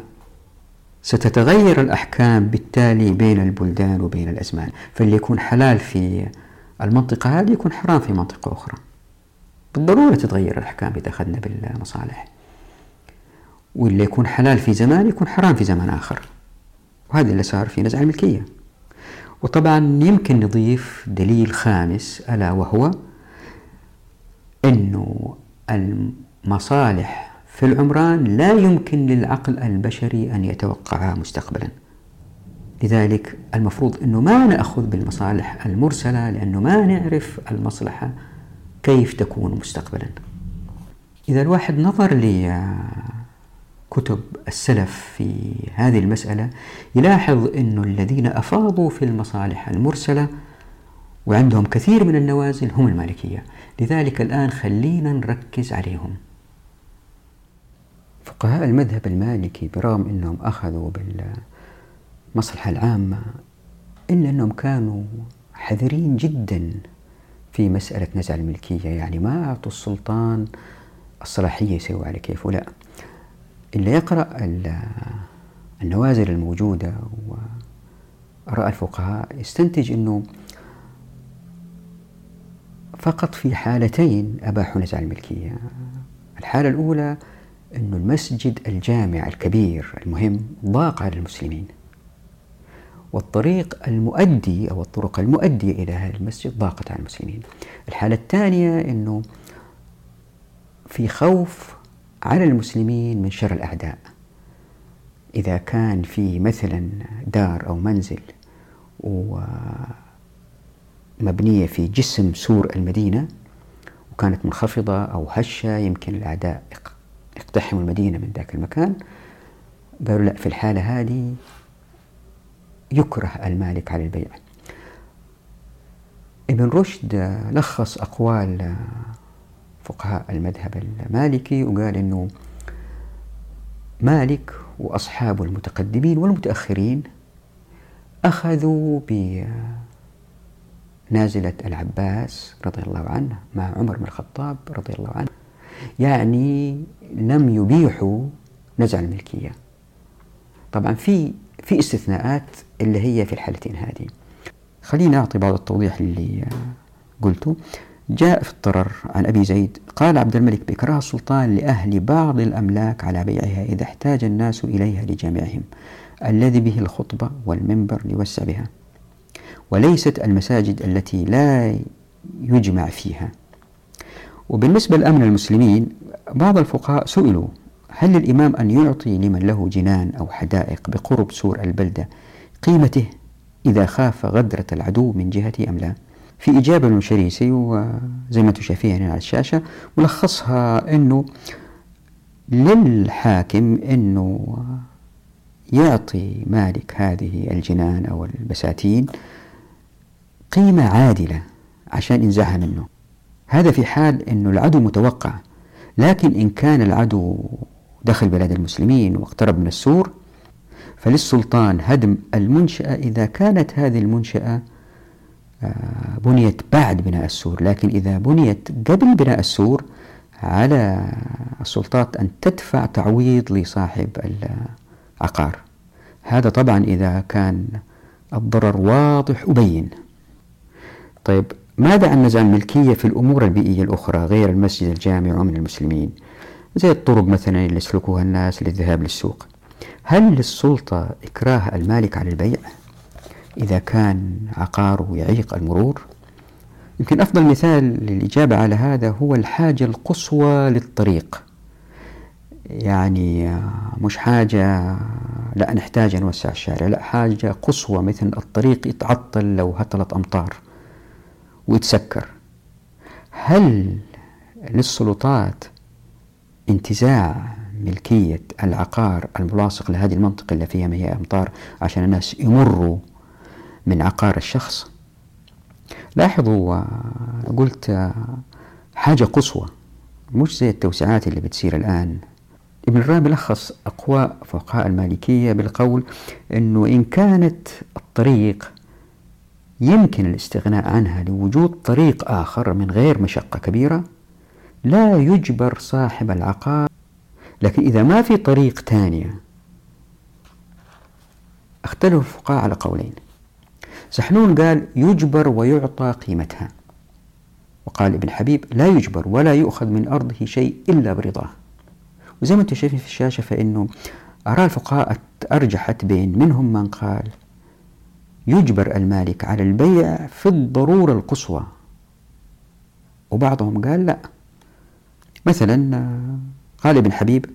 Speaker 1: ستتغير الأحكام بالتالي بين البلدان وبين الأزمان. فاللي يكون حلال في المنطقة هذه يكون حرام في منطقة أخرى. بالضرورة تتغير الأحكام إذا أخذنا بالمصالح. واللي يكون حلال في زمان يكون حرام في زمان آخر. وهذا اللي صار في نزع الملكية. وطبعا يمكن نضيف دليل خامس ألا وهو أنه المصالح في العمران لا يمكن للعقل البشري أن يتوقعها مستقبلا. لذلك المفروض أنه ما نأخذ بالمصالح المرسلة لأنه ما نعرف المصلحة كيف تكون مستقبلا. إذا الواحد نظر لكتب السلف في هذه المسألة يلاحظ أن الذين أفاضوا في المصالح المرسلة وعندهم كثير من النوازل هم المالكية. لذلك الآن خلينا نركز عليهم. فقهاء المذهب المالكي برغم أنهم أخذوا بالمصلحة العامة إلا أنهم كانوا حذرين جدا في مسألة نزع الملكية. يعني ما أعطوا السلطان الصلاحية يسوي على كيفه. لا. اللي يقرأ النوازل الموجودة وآراء الفقهاء يستنتج أنه فقط في حالتين أباحوا نزع الملكية. الحالة الأولى أن المسجد الجامع الكبير المهم ضاق على المسلمين والطريق المؤدي أو الطرق المؤدية إلى هذا المسجد ضاقت على المسلمين. الحالة الثانية أنه في خوف على المسلمين من شر الأعداء. إذا كان في مثلا دار أو منزل ومبنية في جسم سور المدينة وكانت منخفضة أو هشة يمكن الأعداء اقتحموا المدينة من ذاك المكان قالوا لا في الحالة هذه يكره المالك على البيع. ابن رشد لخص أقوال فقهاء المذهب المالكي وقال أنه مالك وأصحابه المتقدمين والمتأخرين أخذوا نازلة العباس رضي الله عنه مع عمر بن الخطاب رضي الله عنه. يعني لم يبيحوا نزع الملكية. طبعا في في استثناءات اللي هي في الحالتين هذه. خلينا أعطي بعض التوضيح اللي قلته. جاء في الضرر عن أبي زيد قال عبد الملك بكره السلطان لأهل بعض الأملاك على بيعها إذا احتاج الناس إليها لجامعهم الذي به الخطبة والمنبر ليوسع بها وليست المساجد التي لا يجمع فيها. وبالنسبة لأمن المسلمين بعض الفقهاء سئلوا هل للإمام أن يعطي لمن له جنان أو حدائق بقرب سور البلدة قيمته إذا خاف غدرة العدو من جهته أم لا؟ في إجابة من شريسي وزي ما شايفين هنا على الشاشة ملخصها أنه للحاكم أنه يعطي مالك هذه الجنان أو البساتين قيمة عادلة عشان ينزعها منه. هذا في حال أنه العدو متوقع لكن إن كان العدو دخل بلاد المسلمين واقترب من السور فللسلطان هدم المنشأة إذا كانت هذه المنشأة بنيت بعد بناء السور لكن إذا بنيت قبل بناء السور على السلطات أن تدفع تعويض لصاحب العقار. هذا طبعا إذا كان الضرر واضح وبين. طيب ماذا عن نزع الملكية في الأمور البيئية الأخرى غير المسجد الجامع ومن المسلمين؟ زي الطرق مثلا اللي يسلكوها الناس للذهاب للسوق. هل للسلطة إكراه المالك على البيع؟ إذا كان عقاره يعيق المرور يمكن أفضل مثال للإجابة على هذا هو الحاجة القصوى للطريق. يعني مش حاجة لا نحتاج نوسع الشارع لا حاجة قصوى مثل الطريق يتعطل لو هطلت أمطار ويتسكر. هل للسلطات انتزاع ملكية العقار الملاصق لهذه المنطقة اللي فيها هي أمطار عشان الناس يمروا من عقار الشخص. لاحظوا قلت حاجة قصوى مش زي التوسعات اللي بتصير الآن. ابن الرامي لخص أقوى فقهاء المالكية بالقول أنه إن كانت الطريق يمكن الاستغناء عنها لوجود طريق آخر من غير مشقة كبيرة لا يجبر صاحب العقار. لكن إذا ما في طريق ثانية اختلف الفقهاء على قولين. سحنون قال يجبر ويعطى قيمتها. وقال ابن حبيب لا يجبر ولا يؤخذ من أرضه شيء إلا برضاه. وزي ما أنتم شايفين في الشاشة فإنه آراء الفقهاء أرجحت بين منهم من قال يجبر المالك على البيع في الضرورة القصوى. وبعضهم قال لا. مثلا قال ابن حبيب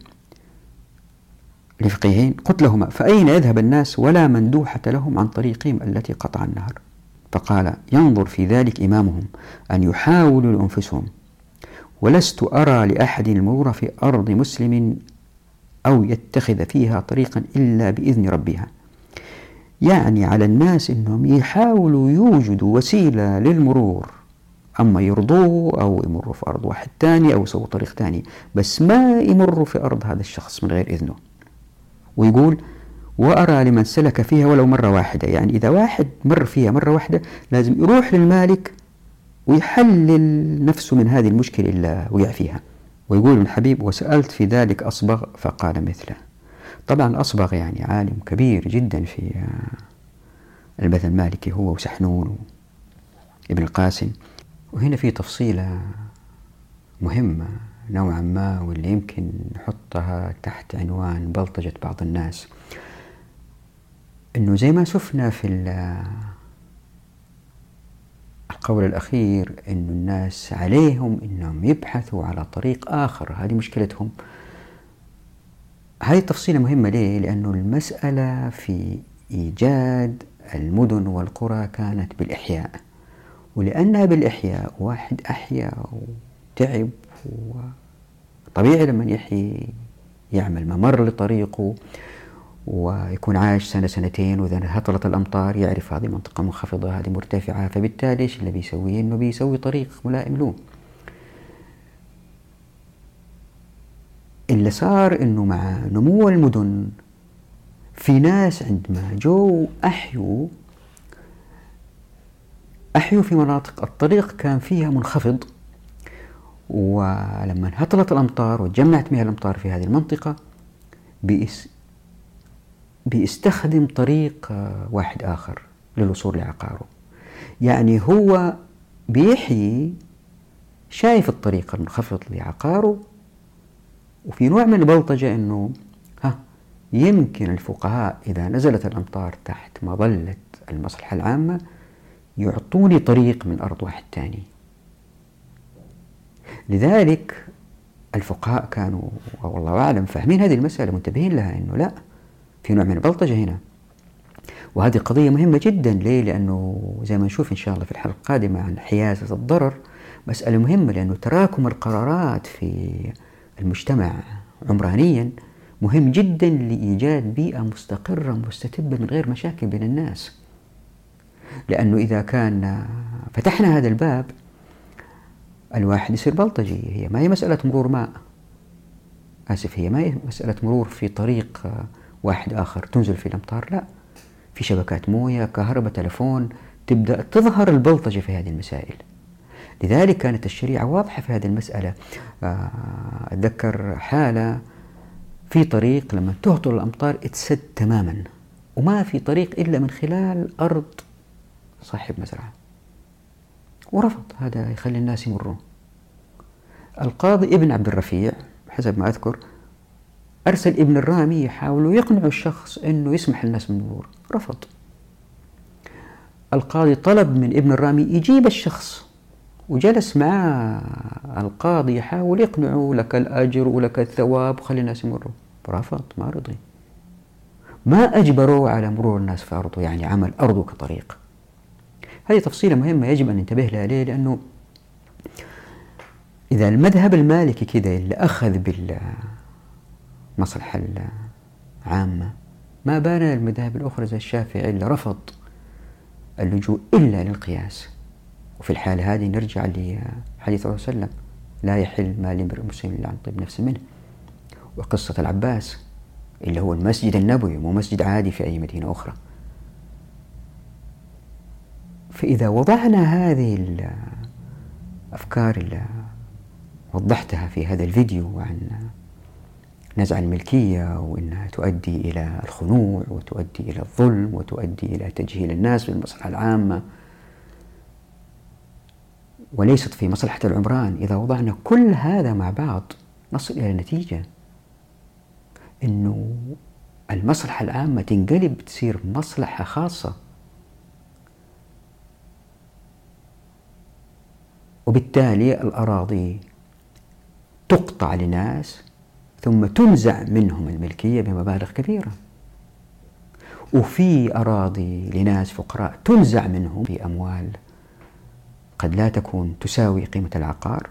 Speaker 1: لفقيهين قتلهما فأين يذهب الناس ولا مندوحة لهم عن طريقهم التي قطع النهر؟ فقال ينظر في ذلك إمامهم أن يحاولوا لأنفسهم. ولست أرى لأحد المرور في أرض مسلم أو يتخذ فيها طريقا إلا بإذن ربها. يعني على الناس أنهم يحاولوا يوجدوا وسيلة للمرور أما يرضوه أو يمروا في أرض واحد تاني أو يسووا طريق تاني بس ما يمروا في أرض هذا الشخص من غير إذنه. ويقول وأرى لمن سلك فيها ولو مرة واحدة. يعني إذا واحد مر فيها مرة واحدة لازم يروح للمالك ويحلل نفسه من هذه المشكلة اللي وقع فيها. ويقول ابن حبيب وسألت في ذلك أصبغ فقال مثله. طبعا أصبغ يعني عالم كبير جدا في البث المالكي هو وسحنون وابن القاسم. وهنا في تفصيلة مهمة. نوعا ما واللي يمكن نحطها تحت عنوان بلطجة بعض الناس. إنه زي ما شفنا في القول الأخير أن الناس عليهم أنهم يبحثوا على طريق آخر. هذه مشكلتهم. هذه التفصيلة مهمة ليه؟ لأنه المسألة في إيجاد المدن والقرى كانت بالإحياء. ولأنها بالإحياء واحد أحيا وتعب وطبيعي لما يحيي يعمل ممر لطريقه ويكون عايش سنة سنتين وإذا هطلت الأمطار يعرف هذه منطقة منخفضة هذه مرتفعة فبالتالي إيش اللي بيسويه إنه بيسوي طريق ملائم له. اللي صار إنه مع نمو المدن في ناس عندما جو أحيوا أحيوا في مناطق الطريق كان فيها منخفض. ولما هطلت الأمطار وتجمعت مياه الأمطار في هذه المنطقة بيس بيستخدم طريق واحد آخر للوصول لعقاره. يعني هو بيحيي شايف الطريق المنخفض لعقاره وفي نوع من البلطجة أنه ها يمكن الفقهاء إذا نزلت الأمطار تحت مظلة المصلحة العامة يعطوني طريق من أرض واحد تاني. لذلك الفقهاء كانوا والله أعلم فاهمين هذه المسألة منتبهين لها أنه لا في نوع من البلطجة هنا. وهذه قضية مهمة جدا. ليه؟ لأنه زي ما نشوف إن شاء الله في الحلقة القادمة عن حيازة الضرر مسألة مهمة لأنه تراكم القرارات في المجتمع عمرانيا مهم جدا لإيجاد بيئة مستقرة مستتبة من غير مشاكل بين الناس. لأنه إذا كان فتحنا هذا الباب الواحد يصير بلطجي. هي ما هي مسألة مرور ماء. آسف هي ما هي مسألة مرور في طريق واحد آخر. تنزل فيه الأمطار؟ لا. في شبكات موية كهرباء تلفون تبدأ تظهر البلطجة في هذه المسائل. لذلك كانت الشريعة واضحة في هذه المسألة. آه، أتذكر حالة في طريق لما تهطل الأمطار اتسد تماما وما في طريق إلا من خلال أرض صاحب مزرعة. ورفض. هذا يخلي الناس يمرون. القاضي ابن عبد الرفيع حسب ما أذكر أرسل ابن الرامي يحاولوا يقنعوا الشخص أنه يسمح للناس بالمرور. رفض. القاضي طلب من ابن الرامي يجيب الشخص وجلس مع القاضي يحاول يقنعه لك الأجر ولك الثواب وخلي الناس يمروا رفض ما رضي. ما أجبروا على مرور الناس في أرضه يعني عمل أرضه كطريق. هذه تفصيلة مهمة يجب أن ننتبه لها. ليه؟ لأنه إذا المذهب المالكي كده اللي أخذ بالمصلحة العامة ما بان المذاهب الأخرى زي الشافعي اللي رفض اللجوء إلا للقياس. وفي الحالة هذه نرجع لحديث صلى الله عليه وسلم لا يحل مال امرئ مسلم إلا عن طيب نفس منه. وقصة العباس اللي هو المسجد النبوي مو مسجد عادي في أي مدينة أخرى. فإذا وضعنا هذه الأفكار اللي وضحتها في هذا الفيديو عن نزع الملكية وأنها تؤدي إلى الخنوع وتؤدي إلى الظلم وتؤدي إلى تجهيل الناس بالمصلحة العامة وليست في مصلحة العمران. إذا وضعنا كل هذا مع بعض نصل إلى نتيجة أنه المصلحة العامة تنقلب تصير مصلحة خاصة. وبالتالي الأراضي تقطع لناس ثم تنزع منهم الملكية بمبالغ كبيرة. وفي أراضي لناس فقراء تنزع منهم بأموال قد لا تكون تساوي قيمة العقار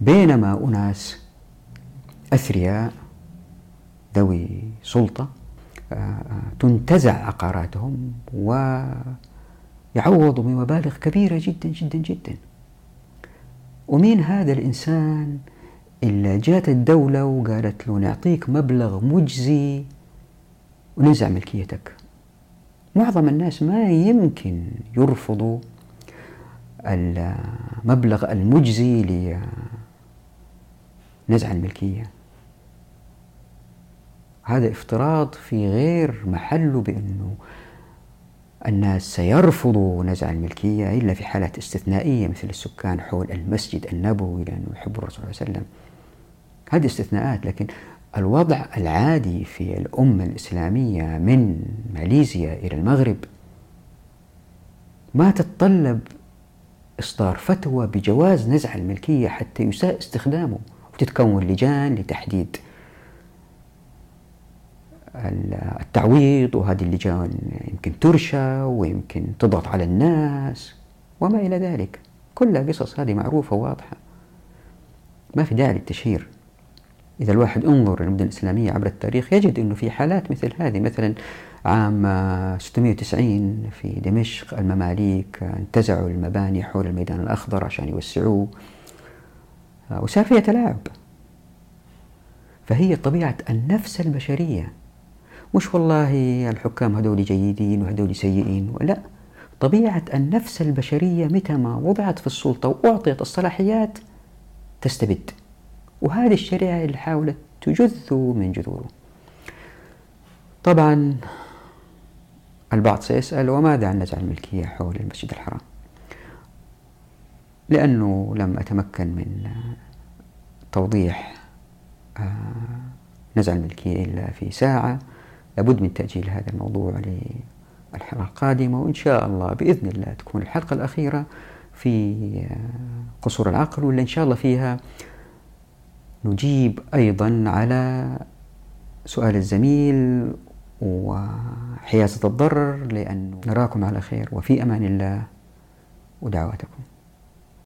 Speaker 1: بينما أناس أثرياء ذوي سلطة آه، آه، تنتزع عقاراتهم ويعوضوا بمبالغ كبيرة جدا جدا جدا. ومين هذا الإنسان إلا جات الدولة وقالت له نعطيك مبلغ مجزي وننزع ملكيتك. معظم الناس ما يمكن يرفضوا المبلغ المجزي لنزع الملكية. هذا افتراض في غير محله بأنه الناس سيرفضوا نزع الملكية إلا في حالات استثنائية مثل السكان حول المسجد النبوي لأنه يحب الرسول صلى الله عليه وسلم. هذه استثناءات لكن الوضع العادي في الأمة الإسلامية من ماليزيا إلى المغرب ما تتطلب إصدار فتوى بجواز نزع الملكية حتى يساء استخدامه وتتكون لجان لتحديد التعويض وهذه اللجان يمكن ترشى ويمكن تضغط على الناس وما إلى ذلك. كلها قصص هذه معروفة وواضحة. ما في داعي للتشهير. إذا الواحد انظر للمدن الإسلامية عبر التاريخ يجد أنه في حالات مثل هذه مثلا عام 690 في دمشق المماليك انتزعوا المباني حول الميدان الأخضر عشان يوسعوه. وصار فيها تلاعب. فهي طبيعة النفس البشرية مش والله الحكام هذول جيدين وهذول سيئين لا. طبيعة النفس البشرية متى ما وضعت في السلطة وأعطيت الصلاحيات تستبد. وهذه الشريعة اللي حاولت تجذ من جذوره. طبعا البعض سيسأل وماذا عن نزع الملكية حول المسجد الحرام؟ لأنه لم أتمكن من توضيح آه، نزع الملكية إلا في ساعة. لابد من تأجيل هذا الموضوع للحلقة القادمة وإن شاء الله بإذن الله تكون الحلقة الأخيرة في آه، قصور العقل واللي إن شاء الله فيها نجيب أيضا على سؤال الزميل وحيازة الضرر لأنه نراكم على خير وفي أمان الله ودعواتكم.